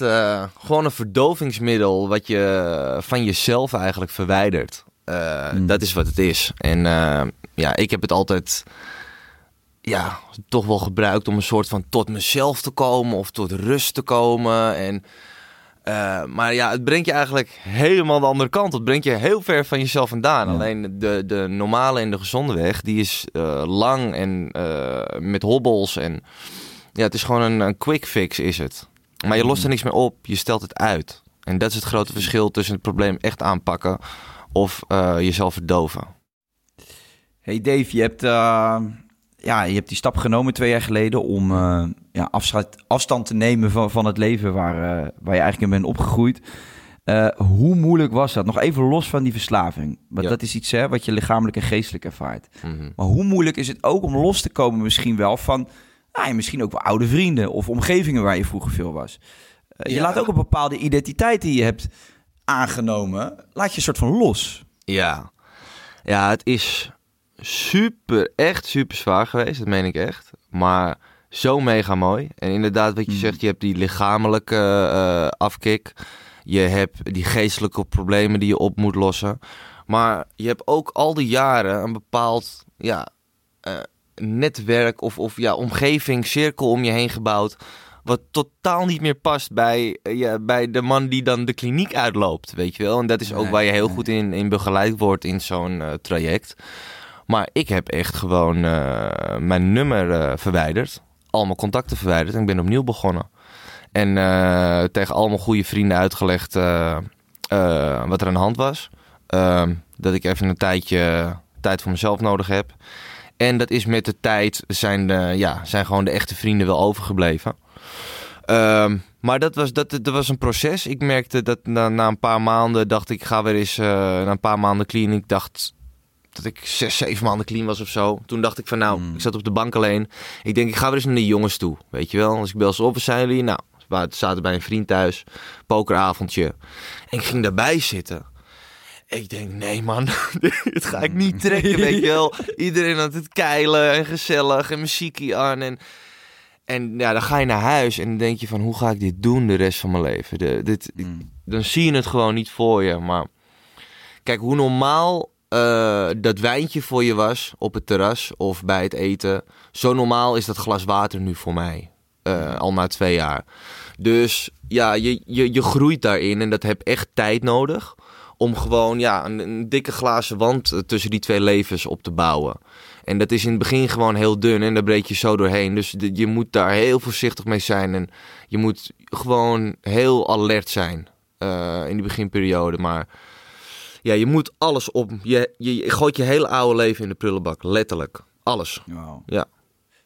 gewoon een verdovingsmiddel wat je van jezelf eigenlijk verwijdert. Mm. Dat is wat het is. En eh, ja, ik heb het altijd ja, toch wel gebruikt om een soort van tot mezelf te komen of tot rust te komen. En, eh, maar ja, het brengt je eigenlijk helemaal de andere kant. Het brengt je heel ver van jezelf vandaan. Ja. Alleen de, de normale en de gezonde weg, die is eh, lang en eh, met hobbels en... Ja, het is gewoon een, een quick fix is het. Maar je lost er niks meer op, je stelt het uit. En dat is het grote verschil tussen het probleem echt aanpakken of jezelf verdoven. Hey Dave, je hebt, eh, ja, je hebt die stap genomen twee jaar geleden om eh, ja, afstand, afstand te nemen van, van het leven waar, eh, waar je eigenlijk in bent opgegroeid. Hoe moeilijk was dat? Nog even los van die verslaving. Want Ja. dat is iets hè, wat je lichamelijk en geestelijk ervaart. Mhm. Maar hoe moeilijk is het ook om los te komen misschien wel van... Nou, ja, misschien ook wel oude vrienden of omgevingen waar je vroeger veel was. Je Ja. laat ook een bepaalde identiteit die je hebt aangenomen, laat je een soort van los. Ja. Ja, het is super, echt super zwaar geweest. Dat meen ik echt. Maar zo mega mooi. En inderdaad, wat je Mm. zegt, je hebt die lichamelijke eh, afkick. Je hebt die geestelijke problemen die je op moet lossen. Maar je hebt ook al die jaren een bepaald ja, eh, netwerk of, of ja, omgeving, cirkel om je heen gebouwd. Wat totaal niet meer past bij, ja, bij de man die dan de kliniek uitloopt, weet je wel. En dat is ook Nee, waar je heel nee. goed in, in begeleid wordt in zo'n traject. Maar ik heb echt gewoon eh, mijn nummer eh, verwijderd. Al mijn contacten verwijderd en ik ben opnieuw begonnen. En eh, tegen al mijn goede vrienden uitgelegd wat er aan de hand was. Ehm, dat ik even een tijdje tijd voor mezelf nodig heb. En dat is met de tijd zijn, de, ja, zijn gewoon de echte vrienden wel overgebleven. Ehm, maar dat was, dat, dat was een proces. Ik merkte dat na, na een paar maanden dacht ik, ga weer eens na een paar maanden clean. Ik dacht dat ik zes, zeven maanden clean was of zo. Toen dacht ik van nou, Mm. ik zat op de bank alleen. Ik denk, ik ga weer eens naar de jongens toe. Weet je wel, als ik bel ze op, waar zijn jullie? Nou, we zaten bij een vriend thuis, pokeravondje. En ik ging daarbij zitten. Ik denk, nee man, dit ga ik niet trekken, weet je wel. Iedereen aan het keilen en gezellig en muziekje aan. En, en ja, dan ga je naar huis en dan denk je van, hoe ga ik dit doen de rest van mijn leven? De, dit, ik- Mm. dan zie je het gewoon niet voor je. Maar kijk, hoe normaal eh, dat wijntje voor je was op het terras of bij het eten. Zo normaal is dat glas water nu voor mij. Eh, al na twee jaar. Dus ja, je, je, je groeit daarin en dat heb echt tijd nodig. Om gewoon ja, een, een dikke glazen wand eh, tussen die twee levens op te bouwen. En dat is in het begin gewoon heel dun en daar breek je zo doorheen. Dus de- je moet daar heel voorzichtig mee zijn. En je moet gewoon heel alert zijn in die beginperiode. Maar ja, je moet alles op. Je, je, je gooit je hele oude leven in de prullenbak. Letterlijk. Alles. Wow.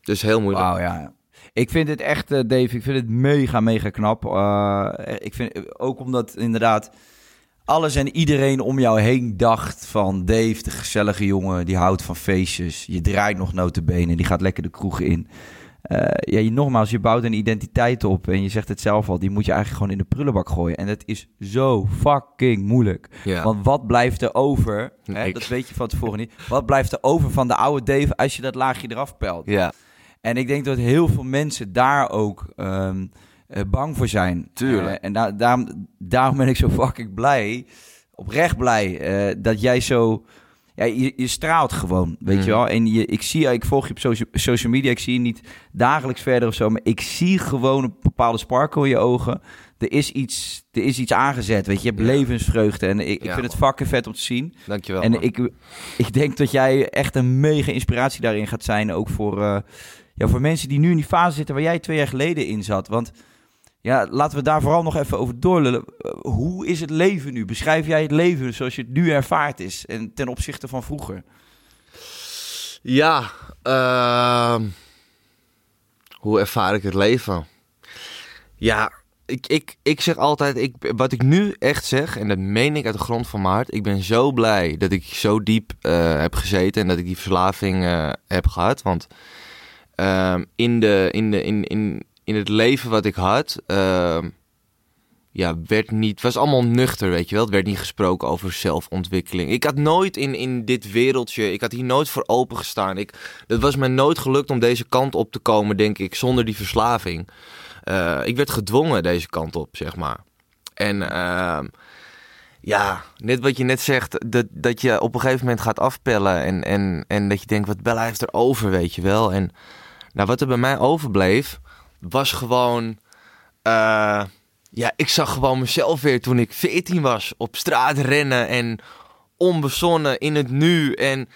Dus heel moeilijk. Ja. ja. Ik vind het echt, eh, Dave, ik vind het mega, mega knap. Eh, ik vind ook omdat inderdaad alles en iedereen om jou heen dacht van Dave, de gezellige jongen, die houdt van feestjes. Je draait nog notenbenen, die gaat lekker de kroeg in. Eh, ja, je, nogmaals, je bouwt een identiteit op en je zegt het zelf al, die moet je eigenlijk gewoon in de prullenbak gooien. En dat is zo fucking moeilijk. Ja. Want wat blijft er over? Hè, dat weet je van tevoren niet. Wat blijft er over van de oude Dave als je dat laagje eraf pelt? ja. En ik denk dat heel veel mensen daar ook ehm, eh, bang voor zijn. Tuurlijk. Eh, en da- daarom, daarom ben ik zo fucking blij, oprecht blij, dat jij zo... Ja, je, je straalt gewoon, weet Mm. je wel. En je, ik zie, ik volg je op social, social media, ik zie je niet dagelijks verder of zo, maar ik zie gewoon een bepaalde sparkle in je ogen. Er is iets, er is iets aangezet, weet je. Je hebt Ja. levensvreugde en ik, ik Ja, vind het fucking vet om te zien. Dankjewel. En man. ik, ik denk dat jij echt een mega inspiratie daarin gaat zijn. Ook voor, eh, ja, voor mensen die nu in die fase zitten waar jij twee jaar geleden in zat. Want ja, laten we daar vooral nog even over doorlullen. Eh, Hoe is het leven nu? Beschrijf jij het leven zoals je het nu ervaart is? En ten opzichte van vroeger? Ja, ehm, hoe ervaar ik het leven? Ja, ik, ik, ik zeg altijd, ik, wat ik nu echt zeg, en dat meen ik uit de grond van mijn hart, ik ben zo blij dat ik zo diep eh, heb gezeten en dat ik die verslaving eh, heb gehad. Want ehm, in, de, in, de, in, in, in het leven wat ik had, ehm, ja, werd niet, was allemaal nuchter, weet je wel. Het werd niet gesproken over zelfontwikkeling. Ik had nooit in, in dit wereldje, ik had hier nooit voor open gestaan. Ik, het was me nooit gelukt om deze kant op te komen, denk ik, zonder die verslaving. Eh, ik werd gedwongen deze kant op, zeg maar. En ehm, ja, net wat je net zegt, dat, dat je op een gegeven moment gaat afpellen en, en, en dat je denkt, wat Bella heeft er over, weet je wel. En nou, wat er bij mij overbleef, was gewoon... eh, ja, ik zag gewoon mezelf weer toen ik 14 was. Op straat rennen en onbezonnen in het nu. En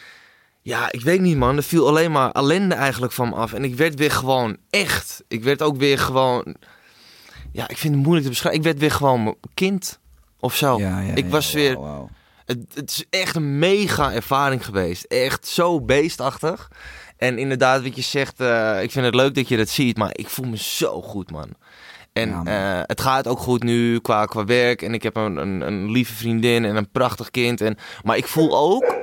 ja, ik weet niet man, er viel alleen maar ellende eigenlijk van me af. En ik werd weer gewoon echt. Ik werd ook weer gewoon... Ja, ik vind het moeilijk te beschrijven. Ik werd weer gewoon mijn kind of zo. ik was weer... wauw. Het, het is echt een mega ervaring geweest. Echt zo beestachtig. En inderdaad, wat je zegt, eh, ik vind het leuk dat je dat ziet, maar ik voel me zo goed, man. En Ja, man. eh, het gaat ook goed nu qua, qua werk. En ik heb een, een, een lieve vriendin en een prachtig kind. En, maar ik voel ook...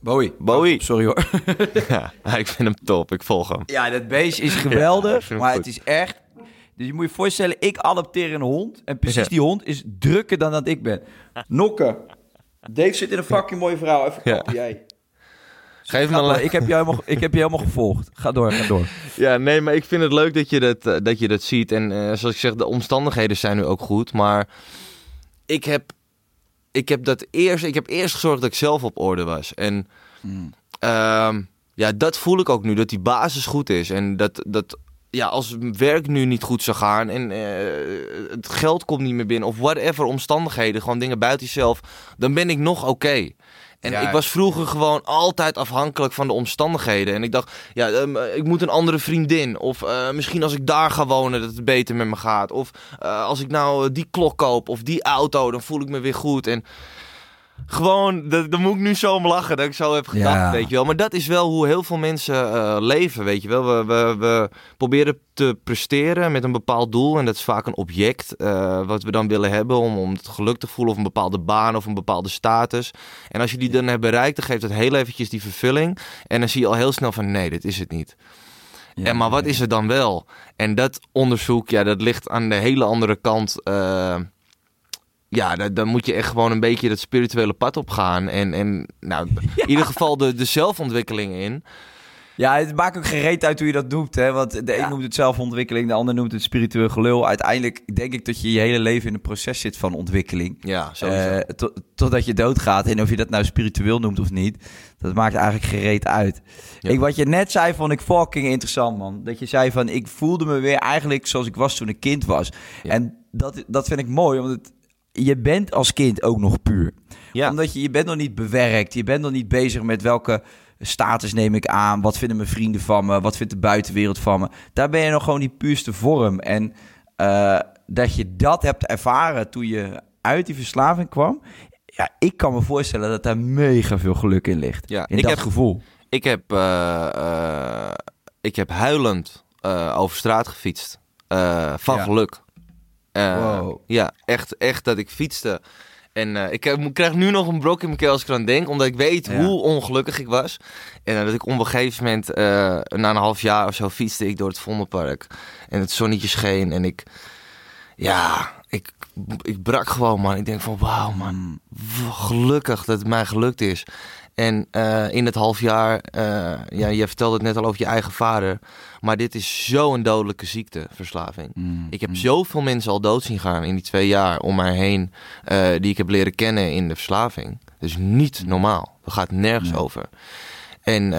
Bowie. Bowie. Sorry hoor. Ja, ik vind hem top. Ik volg hem. Ja, dat beest is geweldig, maar goed. het is echt... Dus je moet je voorstellen, ik adopteer een hond en precies die hond is drukker dan dat ik ben. Nokken. Dave zit in een fucking mooie vrouw. Even Ja. kappen, jij. Geef me een... ik, heb je helemaal, ik heb je helemaal gevolgd. Ga door, ga door. Ja, nee, maar ik vind het leuk dat je dat, eh, dat, je dat ziet. En eh, zoals ik zeg, de omstandigheden zijn nu ook goed. Maar ik heb, ik heb dat eerst... Ik heb eerst gezorgd dat ik zelf op orde was. En ehm, ja, dat voel ik ook nu. Dat die basis goed is. En dat... dat ja, als het werk nu niet goed zou gaan en eh, het geld komt niet meer binnen of whatever omstandigheden, gewoon dingen buiten jezelf, dan ben ik nog oké. En Ja. ik was vroeger gewoon altijd afhankelijk van de omstandigheden. En ik dacht, ja, ehm, ik moet een andere vriendin. Of eh, misschien als ik daar ga wonen, dat het beter met me gaat. Of eh, als ik nou eh, die klok koop of die auto, dan voel ik me weer goed. En gewoon, dat- daar moet ik nu zo om lachen dat ik zo heb gedacht, Ja. weet je wel. Maar dat is wel hoe heel veel mensen eh, leven, weet je wel. We, we, we proberen te presteren met een bepaald doel. En dat is vaak een object eh, wat we dan willen hebben om, om het geluk te voelen. Of een bepaalde baan of een bepaalde status. En als je die dan hebt bereikt, dan geeft dat heel eventjes die vervulling. En dan zie je al heel snel van, nee, dit is het niet. en maar wat is het dan wel? En dat onderzoek, ja, dat ligt aan de hele andere kant. eh, ja, da- dan moet je echt gewoon een beetje dat spirituele pad op gaan. En, en nou, in ieder geval de, de zelfontwikkeling in. Ja, het maakt ook geen reet uit hoe je dat noemt. Hè? Want de een noemt het zelfontwikkeling, de ander noemt het spiritueel gelul. Uiteindelijk denk ik dat je je hele leven in een proces zit van ontwikkeling. Ja, sowieso. Eh, tot- totdat je doodgaat. En of je dat nou spiritueel noemt of niet, dat maakt eigenlijk geen reet uit. Ja. Ik, wat je net zei, vond ik fucking interessant, man. Dat je zei van, ik voelde me weer eigenlijk zoals ik was toen ik kind was. Ja. En dat, dat vind ik mooi, want het, je bent als kind ook nog puur. ja. Omdat je, je bent nog niet bewerkt. Je bent nog niet bezig met welke status neem ik aan. Wat vinden mijn vrienden van me? Wat vindt de buitenwereld van me? Daar ben je nog gewoon die puurste vorm. En eh, dat je dat hebt ervaren toen je uit die verslaving kwam. Ja, ik kan me voorstellen dat daar mega veel geluk in ligt. Ja, in ik dat heb- gevoel. Ik heb, eh, eh, ik heb huilend over straat gefietst. van Ja. geluk. Eh, Wow. Ja, echt, echt dat ik fietste. En eh, ik, heb- ik krijg nu nog een brok in mijn keel als ik eraan denk. Omdat ik weet Ja. hoe ongelukkig ik was. En eh, dat ik op een gegeven moment, na een half jaar of zo, fietste ik door het Vondelpark. En het zonnetje scheen. En ik, ja, ik, ik brak gewoon, man. Ik denk van, wauw, man. w- Gelukkig dat het mij gelukt is. En eh, in het half jaar, eh, ja, je vertelde het net al over je eigen vader. Maar dit is zo'n dodelijke ziekte, verslaving. Mm. Ik heb zoveel mensen al dood zien gaan in die twee jaar om mij heen. eh, die ik heb leren kennen in de verslaving. Dus niet normaal. Dat gaat nergens over. En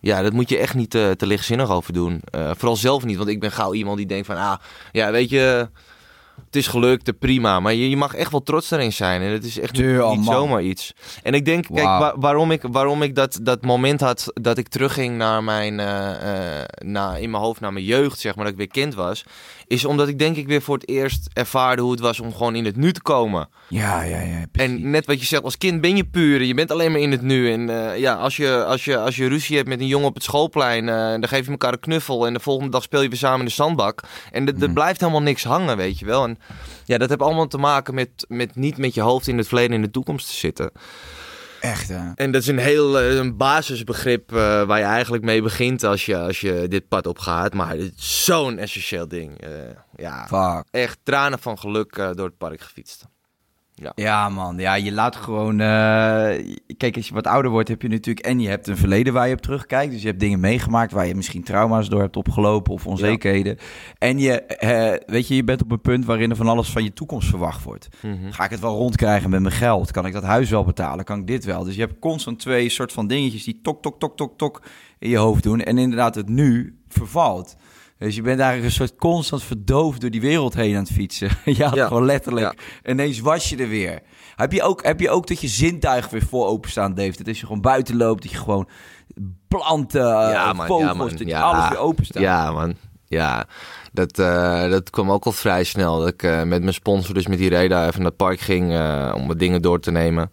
ja, dat moet je echt niet te, te lichtzinnig over doen. Vooral zelf niet, want ik ben gauw iemand die denkt van... Ah, ja, weet je, het is gelukt, prima. Maar je, je mag echt wel trots daarin zijn. En het is echt niet, zomaar iets. En ik denk, kijk, waarom ik, waarom ik dat, dat moment had dat ik terugging naar mijn, naar, in mijn hoofd naar mijn jeugd, zeg maar, dat ik weer kind was. Is omdat ik denk ik weer voor het eerst ervaarde hoe het was om gewoon in het nu te komen. Ja, ja, ja. precies. En net wat je zegt, als kind ben je puur. Je bent alleen maar in het nu. En eh, ja, als je, als, je, als je ruzie hebt met een jongen op het schoolplein, eh, dan geef je elkaar een knuffel. En de volgende dag speel je weer samen in de zandbak. En er- er Mm. blijft helemaal niks hangen, weet je wel. En ja, dat heeft allemaal te maken met, met niet met je hoofd in het verleden en in de toekomst te zitten. Echt, hè? En dat is een heel eh, een basisbegrip eh, waar je eigenlijk mee begint als je, als je dit pad op gaat. Maar het is zo'n essentieel ding. Eh, ja, Fuck. echt tranen van geluk door het park gefietst. Ja, man. Ja, je laat gewoon... eh, Kijk, als je wat ouder wordt, heb je natuurlijk... En je hebt een verleden waar je op terugkijkt. Dus je hebt dingen meegemaakt waar je misschien trauma's door hebt opgelopen of onzekerheden. En je, eh, weet je, je bent op een punt waarin er van alles van je toekomst verwacht wordt. Mhm. Ga ik het wel rondkrijgen met mijn geld? Kan ik dat huis wel betalen? Kan ik dit wel? Dus je hebt constant twee soort van dingetjes die tok, tok, tok, tok, tok in je hoofd doen. En inderdaad, het nu vervalt. Dus je bent eigenlijk een soort constant verdoofd door die wereld heen aan het fietsen. ja, Ja. gewoon letterlijk. Ja. Ineens was je er weer. Heb je, ook, heb je ook dat je zintuig weer voor openstaan, Dave? Dat als je gewoon buiten loopt, dat je gewoon planten, Ja, eh, man, vogels, ja, dat je Ja. alles weer openstaat. Ja, man. Ja, dat, eh, dat kwam ook al vrij snel. Dat ik eh, met mijn sponsor, dus met die Reda, even naar het park ging om wat dingen door te nemen.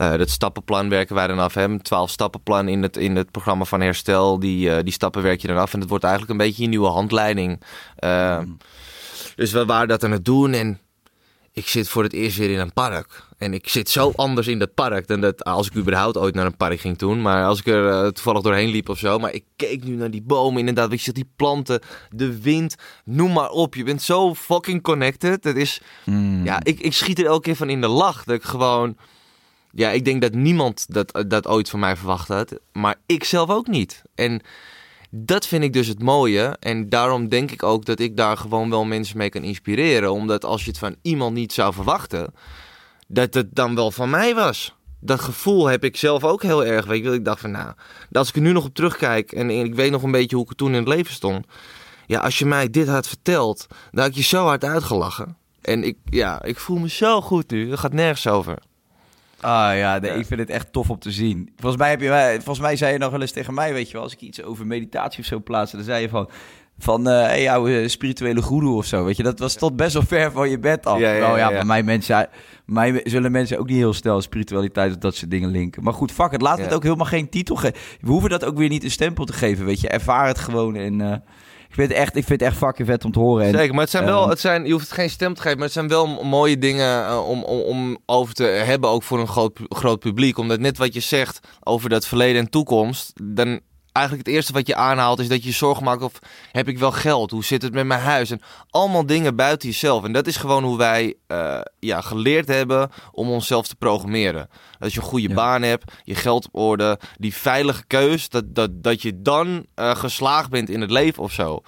Eh, dat stappenplan werken wij dan af. Hè? Een 12 stappenplan in het, in het programma van herstel. Die, eh, die stappen werk je dan af. En het wordt eigenlijk een beetje je nieuwe handleiding. Eh, Dus we waren dat aan het doen en ik zit voor het eerst weer in een park. En ik zit zo anders in dat park dan dat als ik überhaupt ooit naar een park ging toen. Maar als ik er eh, toevallig doorheen liep of zo. Maar ik keek nu naar die bomen inderdaad. Weet je, die planten, de wind, noem maar op. Je bent zo fucking connected. Het is, Hmm. ja, ik, ik schiet er elke keer van in de lach. Dat ik gewoon, ja, ik denk dat niemand dat, dat ooit van mij verwacht had. Maar ik zelf ook niet. En dat vind ik dus het mooie. En daarom denk ik ook dat ik daar gewoon wel mensen mee kan inspireren. Omdat als je het van iemand niet zou verwachten, dat het dan wel van mij was. Dat gevoel heb ik zelf ook heel erg. Weet je, ik dacht van nou, als ik er nu nog op terugkijk en ik weet nog een beetje hoe ik toen in het leven stond. Ja, als je mij dit had verteld, dan had ik je zo hard uitgelachen. En ik, ja, ik voel me zo goed nu. Het gaat nergens over. Ah ja, nee, Ja. ik vind het echt tof om te zien. Volgens mij, heb je, volgens mij zei je nog wel eens tegen mij, weet je wel, als ik iets over meditatie of zo plaatste, dan zei je van, van eh hey, oude spirituele goeroe of zo, weet je. Dat was tot best wel ver van je bed af. Ja, ja, Nou ja, ja, ja. bij mij, mensen, mij zullen mensen ook niet heel snel spiritualiteit of dat soort dingen linken. Maar goed, fuck het, laat het ook helemaal geen titel geven. We hoeven dat ook weer niet een stempel te geven, weet je. Ervaar het gewoon en... eh, ik vind het echt, ik vind het echt fucking vet om te horen. En, Zeker, maar het zijn wel, ehm, het zijn, je hoeft het geen stem te geven, maar het zijn wel mooie dingen eh, om, om, om over te hebben, ook voor een groot, groot publiek. Omdat net wat je zegt over dat verleden en toekomst, dan eigenlijk het eerste wat je aanhaalt is dat je je zorgen maakt of heb ik wel geld, hoe zit het met mijn huis en allemaal dingen buiten jezelf. En dat is gewoon hoe wij eh, ja, geleerd hebben om onszelf te programmeren. Dat je een goede Ja. baan hebt, je geld op orde, die veilige keus, dat, dat, dat je dan eh, geslaagd bent in het leven of zo.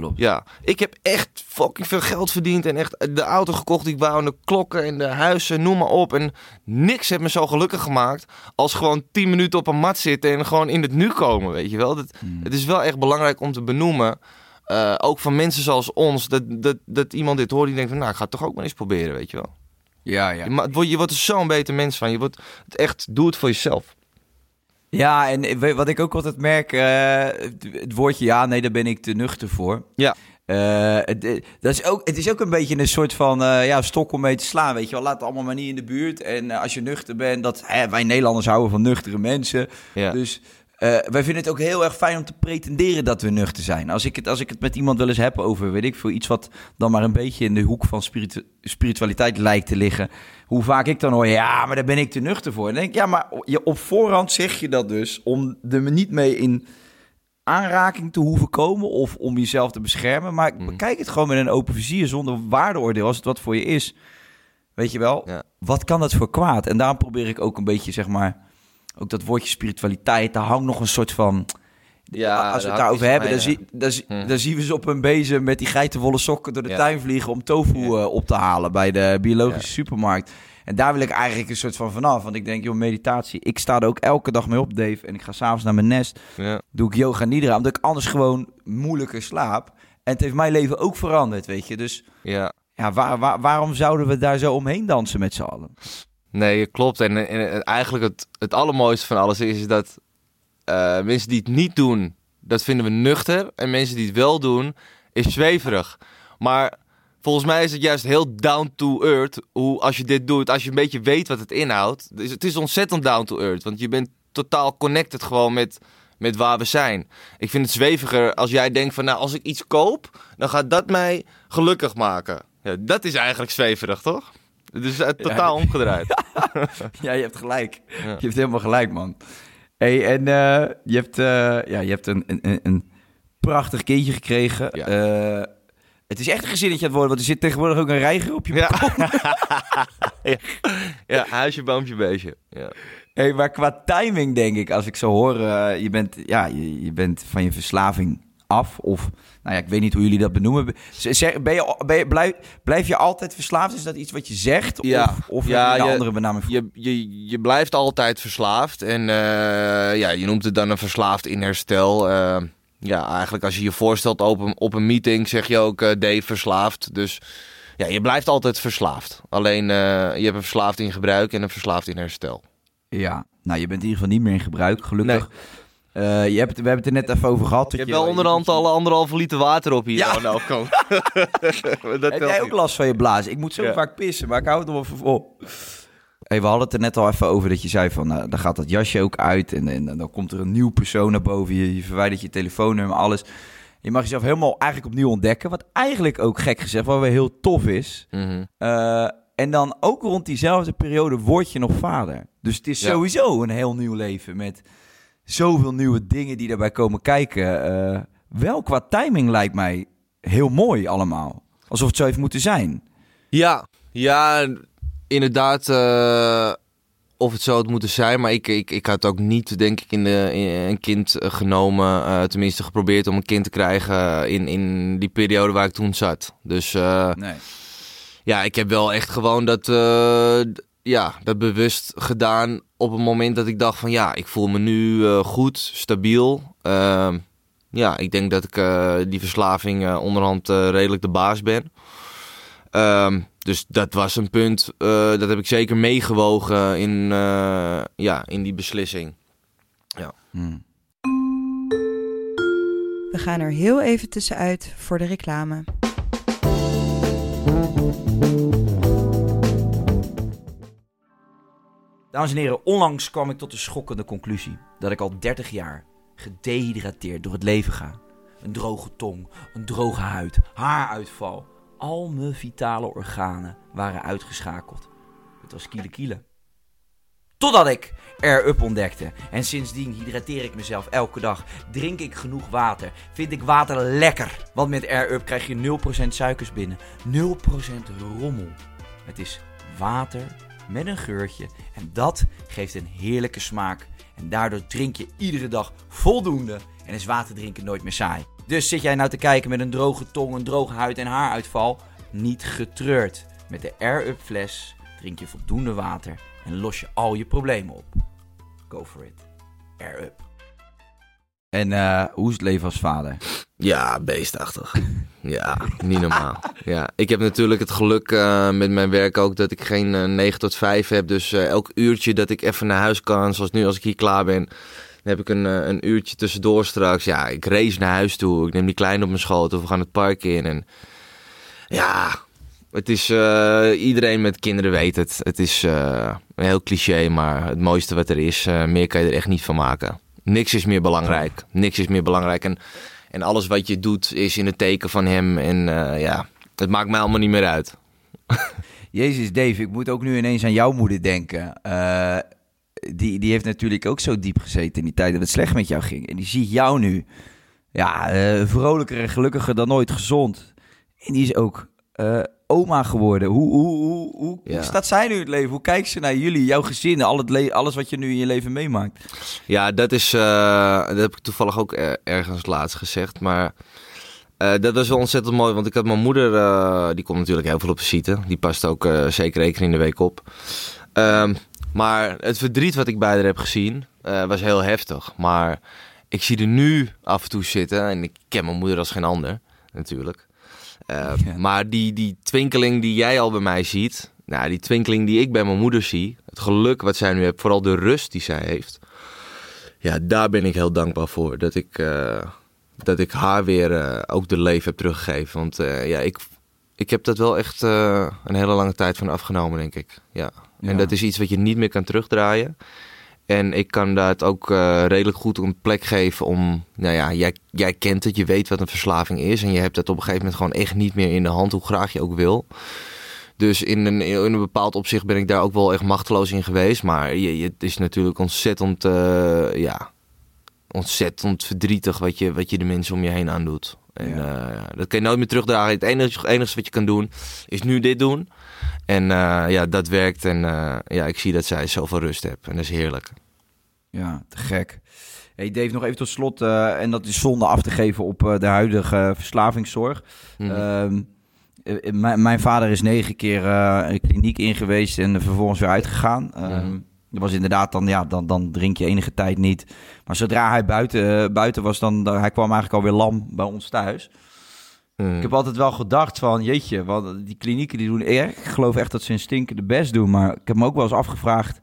Klopt. Ja, ik heb echt fucking veel geld verdiend en echt de auto gekocht die ik wou en de klokken en de huizen, noem maar op. En niks heeft me zo gelukkig gemaakt als gewoon 10 minuten op een mat zitten en gewoon in het nu komen, weet je wel. Dat, Hmm. Het is wel echt belangrijk om te benoemen, eh, ook van mensen zoals ons, dat, dat, dat iemand dit hoort die denkt van nou, ik ga het toch ook maar eens proberen, weet je wel. Ja, ja. Je, je wordt er zo'n beter mens van, je wordt het echt, doe het voor jezelf. Ja, en wat ik ook altijd merk, eh, het, woordje ja, nee, daar ben ik te nuchter voor. Ja. Eh, het, eh, dat is ook, het is ook een beetje een soort van ja, stok om mee te slaan, weet je wel. Laat het allemaal maar niet in de buurt. En als je nuchter bent, dat, hè, wij Nederlanders houden van nuchtere mensen. Ja. Dus wij vinden het ook heel erg fijn om te pretenderen dat we nuchter zijn. Als ik, het, als ik het met iemand wel eens heb over, weet ik veel, iets wat dan maar een beetje in de hoek van spiritu- spiritualiteit lijkt te liggen. Hoe vaak ik dan hoor, ja, maar daar ben ik te nuchter voor. Dan denk ik, ja, maar je, op voorhand zeg je dat dus om er niet mee in aanraking te hoeven komen of om jezelf te beschermen. Maar Mhm. bekijk het gewoon met een open vizier zonder waardeoordeel als het wat voor je is. Weet je wel, Ja. wat kan dat voor kwaad? En daarom probeer ik ook een beetje, zeg maar, ook dat woordje spiritualiteit, daar hangt nog een soort van... Ja, als we daar het daarover hebben, dan, zie, Hm. dan zien we ze op hun bezem met die geitenwolle sokken door de Ja. tuin vliegen om tofu Ja. eh, op te halen bij de biologische supermarkt. En daar wil ik eigenlijk een soort van vanaf. Want ik denk, joh, meditatie. Ik sta er ook elke dag mee op, Dave. En ik ga s'avonds naar mijn nest. Doe ik yoga nidra. Omdat ik anders gewoon moeilijker slaap. En het heeft mijn leven ook veranderd, weet je. Dus ja. ja, waar, waar- waarom zouden we daar zo omheen dansen met z'n allen? Nee, klopt. En, en, en eigenlijk het, het allermooiste van alles is dat eh, mensen die het niet doen, dat vinden we nuchter. En mensen die het wel doen, is zweverig. Maar volgens mij is het juist heel down to earth. Hoe als je dit doet, als je een beetje weet wat het inhoudt. Dus het is ontzettend down to earth. Want je bent totaal connected gewoon met, met waar we zijn. Ik vind het zweviger als jij denkt van nou, als ik iets koop, dan gaat dat mij gelukkig maken. Ja, dat is eigenlijk zweverig, toch? Het is totaal omgedraaid. Ja, je hebt gelijk. Ja. Je hebt helemaal gelijk, man. Hey, en eh, je hebt, eh, ja, je hebt een, een- een, prachtig kindje gekregen. Ja. Eh, het is echt een gezinnetje aan het worden, want er zit tegenwoordig ook een reiger op je Ja. ja. ja, huisje, boompje, beestje. Ja. Hey, maar qua timing denk ik, als ik zo hoor, je, bent, ja, je, je bent van je verslaving af. Of, nou ja, ik weet niet hoe jullie dat benoemen. Zeg- ben je, ben je, blijf, blijf je altijd verslaafd? Is dat iets wat je zegt? Ja. Of, of Ja, een je- andere benaming? Je, je, je blijft altijd verslaafd. En eh, ja, je noemt het dan een verslaafd in herstel. Eh, ja, eigenlijk als je je voorstelt op een, op een meeting, zeg je ook eh Dave verslaafd. Dus ja, je blijft altijd verslaafd. Alleen je hebt een verslaafd in gebruik en een verslaafd in herstel. Ja, nou, je bent in ieder geval niet meer in gebruik, gelukkig. Eh, je hebt, we hebben het er net even over gehad. Je hebt wel onderhand al anderhalve liter water op hier Ja. aan de overkant. dat Heb jij ook last van je blaas? Ik moet zo Ja. vaak pissen, maar ik hou het nog even vol. Hey, we hadden het er net al even over dat je zei van, nou, dan gaat dat jasje ook uit en, en, dan komt er een nieuw persoon naar boven. Je, je verwijdert je telefoonnummer, alles. Je mag jezelf helemaal eigenlijk opnieuw ontdekken. Wat eigenlijk ook gek gezegd wel weer heel tof is. Mhm. Eh, en dan ook rond diezelfde periode word je nog vader. Dus het is Ja. sowieso een heel nieuw leven met zoveel nieuwe dingen die daarbij komen kijken. Eh, wel qua timing lijkt mij heel mooi allemaal. Alsof het zo heeft moeten zijn. Ja, ja, inderdaad. eh, of het zo had moeten zijn. Maar ik, ik, ik had ook niet, denk ik, in de, in- een kind eh, genomen. tenminste, geprobeerd om een kind te krijgen in, in die periode waar ik toen zat. Dus Nee. ja, ik heb wel echt gewoon dat, ja, dat bewust gedaan. Op het moment dat ik dacht van ja, ik voel me nu eh, goed, stabiel. Ehm, ja, ik denk dat ik eh, die verslaving eh, onderhand redelijk de baas ben. Ehm, dus dat was een punt, eh, dat heb ik zeker meegewogen in, eh, ja, in die beslissing. Hmm. We gaan er heel even tussenuit voor de reclame. Dames en heren, onlangs kwam ik tot de schokkende conclusie dat ik al 30 jaar gedehydrateerd door het leven ga. Een droge tong, een droge huid, haaruitval. Al mijn vitale organen waren uitgeschakeld. Het was kiele kiele. Totdat ik Air Up ontdekte. En sindsdien hydrateer ik mezelf elke dag. Drink ik genoeg water. Vind ik water lekker. Want met Air Up krijg je 0% suikers binnen. 0% rommel. Het is water met een geurtje. En dat geeft een heerlijke smaak. En daardoor drink je iedere dag voldoende. En is water drinken nooit meer saai. Dus zit jij nou te kijken met een droge tong, een droge huid en haaruitval? Niet getreurd. Met de Air Up fles drink je voldoende water en los je al je problemen op. Go for it. Air Up. En eh, hoe is het leven als vader? Ja, beestachtig. Ja, niet normaal. Ja, ik heb natuurlijk het geluk eh, met mijn werk ook dat ik geen eh 9 tot 5 heb. Dus eh, elk uurtje dat ik even naar huis kan, zoals nu als ik hier klaar ben, dan heb ik een, eh, een uurtje tussendoor straks. Ja, ik race naar huis toe. Ik neem die kleine op mijn schoot of we gaan het park in. En ja, het is, eh, iedereen met kinderen weet het. Het is eh, een heel cliché, maar het mooiste wat er is. eh, meer kan je er echt niet van maken. Niks is meer belangrijk. Niks is meer belangrijk. En, en alles wat je doet is in het teken van hem. En eh, ja, het maakt mij allemaal niet meer uit. Jezus, Dave, ik moet ook nu ineens aan jouw moeder denken. Eh, die, die heeft natuurlijk ook zo diep gezeten in die tijd dat het slecht met jou ging. En die ziet jou nu, ja, eh, vrolijker en gelukkiger dan ooit gezond. En die is ook oma geworden. Hoe, hoe, hoe, hoe, Ja. hoe staat zij nu het leven? Hoe kijkt ze naar jullie, jouw gezin, al het le- alles wat je nu in je leven meemaakt? Ja, dat is. eh, dat heb ik toevallig ook er- ergens laatst gezegd. Maar eh, dat was wel ontzettend mooi. Want ik had mijn moeder. eh, die komt natuurlijk heel veel op visite. Die past ook zeker één keer in de week op. Ehm, maar het verdriet wat ik bij haar heb gezien. was heel heftig. Maar ik zie er nu af en toe zitten. En ik ken mijn moeder als geen ander. Natuurlijk. Eh, Ja. Maar die, die twinkeling die jij al bij mij ziet. Nou, die twinkeling die ik bij mijn moeder zie. Het geluk wat zij nu heeft. Vooral de rust die zij heeft. Ja, daar ben ik heel dankbaar voor. Dat ik, eh, dat ik haar weer eh, ook de leven heb teruggegeven. Want ja, ik, ik heb dat wel echt een hele lange tijd van afgenomen, denk ik. Ja. Ja. En dat is iets wat je niet meer kan terugdraaien. En ik kan dat ook eh, redelijk goed een plek geven om... Nou ja, jij, jij kent het, je weet wat een verslaving is. En je hebt dat op een gegeven moment gewoon echt niet meer in de hand, hoe graag je ook wil. Dus in een, in een bepaald opzicht ben ik daar ook wel echt machteloos in geweest. Maar je, je, het is natuurlijk ontzettend, eh, ja, ontzettend verdrietig wat je, wat je de mensen om je heen aandoet. En Ja. eh, dat kan je nooit meer terugdragen. Het enige, enige wat je kan doen, is nu dit doen. En eh, ja, dat werkt. En eh, ja, ik zie dat zij zoveel rust heeft. En dat is heerlijk. Ja, te gek. Hey Dave, nog even tot slot, eh, en dat is zonde af te geven op de huidige verslavingszorg. Mhm. Ehm, eh, mijn, vader is negen keer een kliniek in geweest en vervolgens weer uitgegaan. Ehm, Mhm. Dat was inderdaad dan, ja, dan, dan drink je enige tijd niet. Maar zodra hij buiten, buiten was, dan, dan hij kwam eigenlijk alweer lam bij ons thuis. Mm. Ik heb altijd wel gedacht van, jeetje, want die klinieken die doen erg. Ik geloof echt dat ze hun stinkende best doen. Maar ik heb me ook wel eens afgevraagd,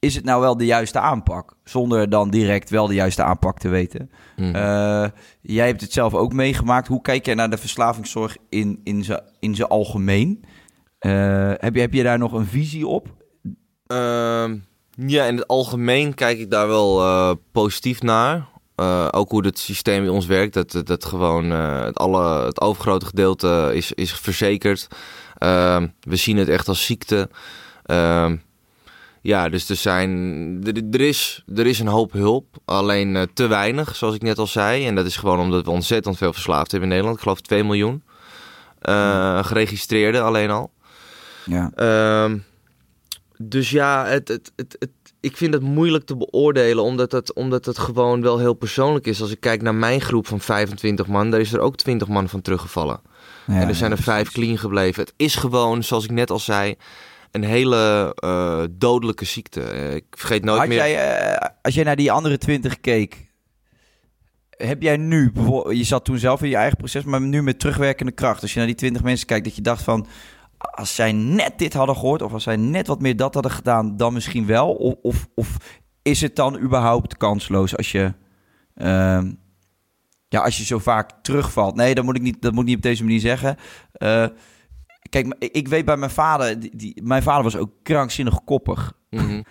is het nou wel de juiste aanpak? Zonder dan direct wel de juiste aanpak te weten. Mhm. Eh, jij hebt het zelf ook meegemaakt. Hoe kijk jij naar de verslavingszorg in, in zijn in algemeen? Eh, heb, je, heb je daar nog een visie op? Ehm, ja, in het algemeen kijk ik daar wel eh, positief naar. Eh, ook hoe het systeem bij ons werkt. Dat, dat, gewoon eh, het, alle, het overgrote gedeelte is, is verzekerd. Ehm, we zien het echt als ziekte. Ehm, ja, dus er, zijn, er, er, is, er is een hoop hulp. Alleen eh, te weinig, zoals ik net al zei. En dat is gewoon omdat we ontzettend veel verslaafd hebben in Nederland. Ik geloof 2 miljoen. Uh, geregistreerde alleen al. Ja. Ehm, dus ja, het, het, het, het, ik vind het moeilijk te beoordelen, omdat het, omdat het gewoon wel heel persoonlijk is. Als ik kijk naar mijn groep van 25 man, daar is er ook 20 man van teruggevallen. Ja, en er zijn er ja, vijf clean gebleven. Het is gewoon, zoals ik net al zei, een hele uh, dodelijke ziekte. Uh, ik vergeet nooit Had meer... Jij, uh, als jij naar die andere 20 keek, heb jij nu, je zat toen zelf in je eigen proces, maar nu met terugwerkende kracht. Als je naar die 20 mensen kijkt, dat je dacht van, als zij net dit hadden gehoord, of als zij net wat meer dat hadden gedaan, dan misschien wel. Of, of, of is het dan überhaupt kansloos als je, uh, ja, als je zo vaak terugvalt? Nee, dat moet ik niet, dat moet ik niet op deze manier zeggen. Uh, kijk, ik weet bij mijn vader, die, die, mijn vader was ook krankzinnig koppig. Mm -hmm.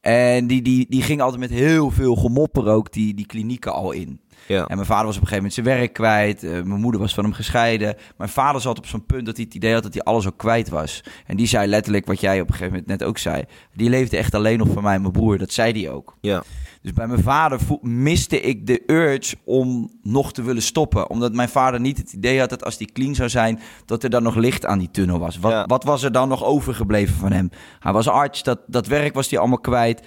En die, die, die ging altijd met heel veel gemopper ook die, die klinieken al in. Ja. En mijn vader was op een gegeven moment zijn werk kwijt. Uh, mijn moeder was van hem gescheiden. Mijn vader zat op zo'n punt dat hij het idee had dat hij alles ook kwijt was. En die zei letterlijk wat jij op een gegeven moment net ook zei. Die leefde echt alleen nog voor mij en mijn broer. Dat zei hij ook. Ja. Dus bij mijn vader miste ik de urge om nog te willen stoppen. Omdat mijn vader niet het idee had dat als hij clean zou zijn... dat er dan nog licht aan die tunnel was. Wat, Ja. wat was er dan nog overgebleven van hem? Hij was arts, dat, dat werk was hij allemaal kwijt.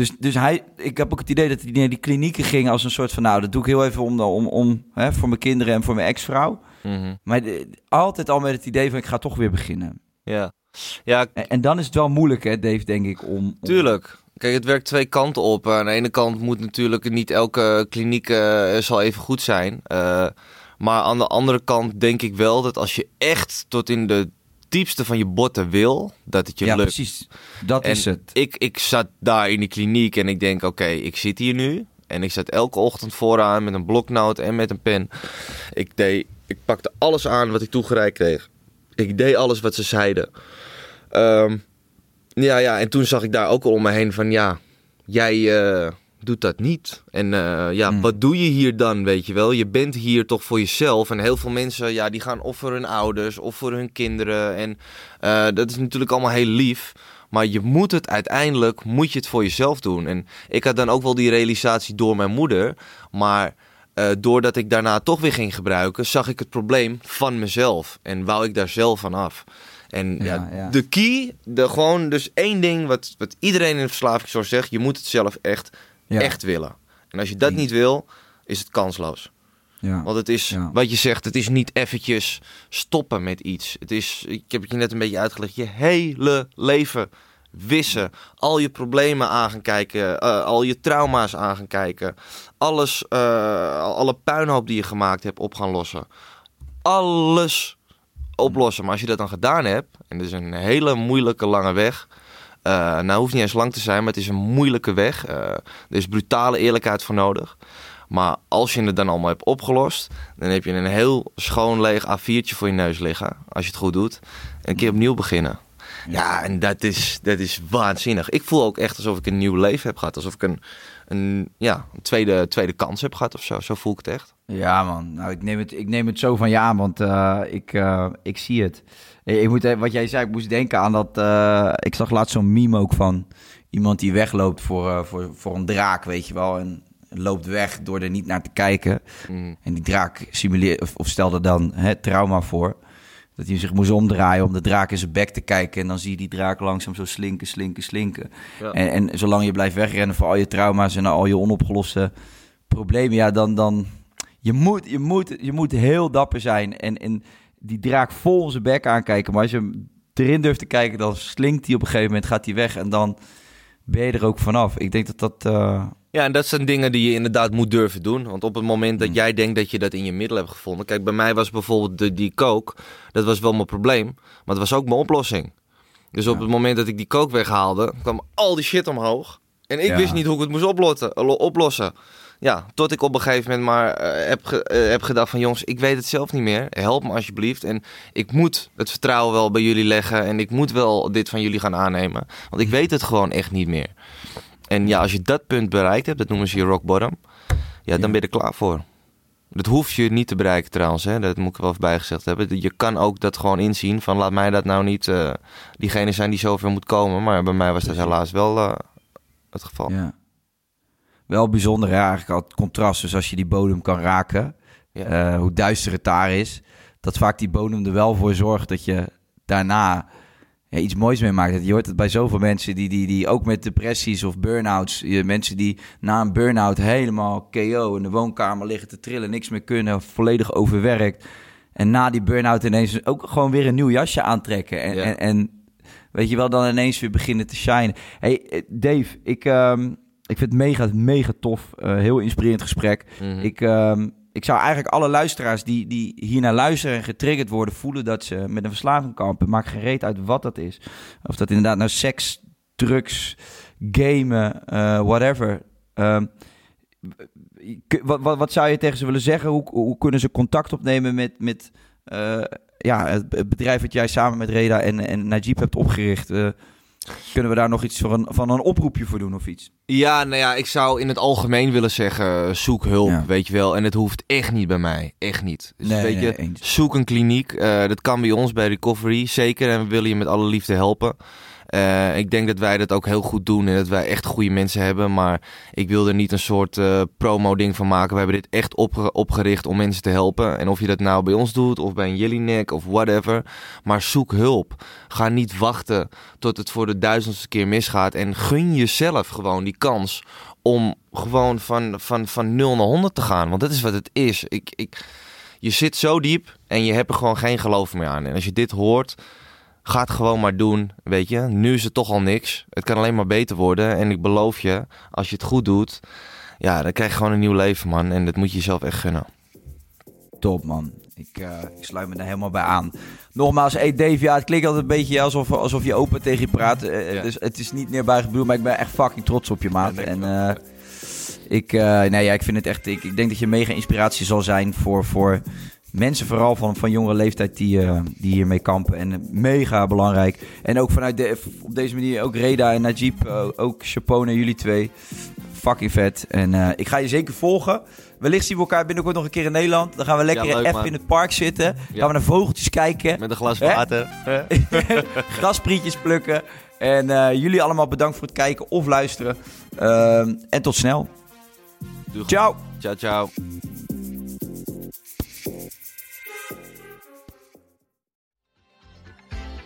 Dus, dus hij, ik heb ook het idee dat hij naar die klinieken ging als een soort van... nou, dat doe ik heel even om, om, om hè, voor mijn kinderen en voor mijn ex-vrouw. Mhm. Maar de- altijd al met het idee van ik ga toch weer beginnen. Ja. Ja, En, en dan is het wel moeilijk, hè, Dave, denk ik, om... om- Tuurlijk. Kijk, het werkt twee kanten op. Aan de ene kant moet natuurlijk niet elke kliniek eh, zal even goed zijn. Eh, maar aan de andere kant denk ik wel dat als je echt tot in de diepste van je botten wil, dat het je Ja, lukt. precies. Dat En is het. Ik, ik zat daar in die kliniek en ik denk, oké, ik zit hier nu. En ik zat elke ochtend vooraan met een bloknoot en met een pen. Ik, deed, ik pakte alles aan wat ik toegereikt kreeg. Ik deed alles wat ze zeiden. Ehm, ja, ja, en toen zag ik daar ook al om me heen van, ja, jij eh, doet dat niet. En eh, ja, Mm. wat doe je hier dan, weet je wel? Je bent hier toch voor jezelf. En heel veel mensen, ja, die gaan of voor hun ouders of voor hun kinderen. En eh, dat is natuurlijk allemaal heel lief. Maar je moet het uiteindelijk, moet je het voor jezelf doen. En ik had dan ook wel die realisatie door mijn moeder. Maar eh, doordat ik daarna toch weer ging gebruiken, zag ik het probleem van mezelf. En wou ik daar zelf van af. En ja, Ja, ja. de key, de, gewoon dus één ding wat, wat iedereen in de verslavingszorg zegt. Je moet het zelf echt, Ja. echt willen. En als je dat niet wil, is het kansloos. Ja. Want het is, Ja. wat je zegt, het is niet eventjes stoppen met iets. Het is, ik heb het je net een beetje uitgelegd, je hele leven wissen. Al je problemen aan gaan kijken, eh, al je trauma's aan gaan kijken. Alles, eh, alle puinhoop die je gemaakt hebt op gaan lossen. Alles oplossen. Maar als je dat dan gedaan hebt, en dat is een hele moeilijke lange weg... eh, nou, hoeft niet eens lang te zijn, maar het is een moeilijke weg. Eh, er is brutale eerlijkheid voor nodig. Maar als je het dan allemaal hebt opgelost, dan heb je een heel schoon leeg A4'tje voor je neus liggen. Als je het goed doet. En een keer opnieuw beginnen. Ja, en dat is, dat is waanzinnig. Ik voel ook echt alsof ik een nieuw leven heb gehad. Alsof ik een, een, ja, een tweede, tweede kans heb gehad of zo. Zo voel ik het echt. Ja, man. Nou, ik neem het, ik neem het zo van je aan, want eh, ik, ik zie het. Ik moet, wat jij zei, ik moest denken aan dat... eh, ik zag laatst zo'n meme ook van iemand die wegloopt voor, eh, voor, voor een draak, weet je wel. En loopt weg door er niet naar te kijken. Mm. En die draak simuleerde, of, of stelde dan het trauma voor. Dat hij zich moest omdraaien om de draak in zijn bek te kijken. En dan zie je die draak langzaam zo slinken, slinken, slinken. Ja. En, en zolang je blijft wegrennen voor al je trauma's en al je onopgeloste problemen, ja, dan, dan je moet, je moet, je moet heel dapper zijn en, en die draak vol zijn bek aankijken. Maar als je hem erin durft te kijken, dan slinkt hij op een gegeven moment, gaat hij weg en dan ben je er ook vanaf. Ik denk dat dat, eh, Ja, en dat zijn dingen die je inderdaad moet durven doen. Want op het moment dat Mm. jij denkt dat je dat in je middel hebt gevonden. Kijk, bij mij was bijvoorbeeld de, die coke. Dat was wel mijn probleem. Maar het was ook mijn oplossing. Dus op Ja. het moment dat ik die coke weghaalde, kwam al die shit omhoog. En ik Ja. wist niet hoe ik het moest oplossen. Ja, tot ik op een gegeven moment maar eh, heb, ge- eh, heb gedacht van... jongens, ik weet het zelf niet meer. Help me alsjeblieft. En ik moet het vertrouwen wel bij jullie leggen. En ik moet wel dit van jullie gaan aannemen. Want ik weet het gewoon echt niet meer. En ja, als je dat punt bereikt hebt, dat noemen ze je rock bottom. ja, dan ben je er klaar voor. Dat hoef je niet te bereiken trouwens, hè. dat moet ik wel even bijgezegd hebben. Je kan ook dat gewoon inzien van laat mij dat nou niet eh, diegene zijn die zover moet komen. Maar bij mij was dat helaas wel het geval. Ja. Wel bijzonder hè, eigenlijk al het contrast. Dus als je die bodem kan raken, Ja. eh, hoe duister het daar is, dat vaak die bodem er wel voor zorgt dat je daarna ja, iets moois mee maakt. Je hoort het bij zoveel mensen die, die, die ook met depressies of burn-outs, je- mensen die na een burn-out helemaal KO in de woonkamer liggen te trillen, niks meer kunnen, volledig overwerkt. En na die burn-out ineens ook gewoon weer een nieuw jasje aantrekken. En, Ja. en, en weet je wel, dan ineens weer beginnen te shinen. Hey, eh, Dave, ik, ehm, ik vind het mega, mega tof. Eh, heel inspirerend gesprek. Mhm. Ik, ehm, ik zou eigenlijk alle luisteraars die, die hier naar luisteren en getriggerd worden, voelen dat ze met een verslaving kampen. Maakt geen reet uit wat dat is. Of dat inderdaad nou seks, drugs, gamen, eh, whatever. Ehm, wat, wat, wat zou je tegen ze willen zeggen? Hoe, hoe kunnen ze contact opnemen met, met eh, ja, het, het bedrijf dat jij samen met Reda en, en Najib hebt opgericht? Eh, kunnen we daar nog iets van een, van een oproepje voor doen of iets? Ja, nou ja, ik zou in het algemeen willen zeggen, zoek hulp, Ja. weet je wel. En het hoeft echt niet bij mij, echt niet. Dus Nee, weet nee, je, eens. zoek een kliniek. Eh, dat kan bij ons, bij Recovery, zeker. En we willen je met alle liefde helpen. Eh, ik denk dat wij dat ook heel goed doen en dat wij echt goede mensen hebben. Maar ik wil er niet een soort eh, promo-ding van maken. We hebben dit echt opge- opgericht om mensen te helpen. En of je dat nou bij ons doet of bij een Jellinek of whatever. Maar zoek hulp. Ga niet wachten tot het voor de duizendste keer misgaat. En gun jezelf gewoon die kans om gewoon van, van, van 0 naar 100 te gaan. Want dat is wat het is. Ik, ik, je zit zo diep en je hebt er gewoon geen geloof meer aan. En als je dit hoort, ga het gewoon maar doen. Weet je, nu is het toch al niks. Het kan alleen maar beter worden. En ik beloof je, als je het goed doet, ja, dan krijg je gewoon een nieuw leven, man. En dat moet je jezelf echt gunnen. Top, man. Ik, eh, ik sluit me daar helemaal bij aan. Nogmaals, hey Dave, ja, het klinkt altijd een beetje alsof, alsof je open tegen je praat. Eh, Ja. Dus het is niet neerbuigend bedoeld, maar ik ben echt fucking trots op je, maat. Ja, en eh, ik, eh, nee, ja, ik vind het echt... Ik, ik denk dat je mega inspiratie zal zijn voor, voor mensen, vooral van, van jongere leeftijd, die, eh, die hiermee kampen. En eh, mega belangrijk. En ook vanuit de, op deze manier, ook Reda en Najib, eh, ook chapeau naar jullie twee. Fucking vet. En eh, ik ga je zeker volgen. Wellicht zien we elkaar binnenkort nog een keer in Nederland. Dan gaan we lekker Ja, leuk, even man. in het park zitten. Ja. Gaan we naar vogeltjes kijken. Met een glas water. Grasprietjes plukken. En eh, jullie allemaal bedankt voor het kijken of luisteren. Ehm, en tot snel. Ciao. Ciao, ciao.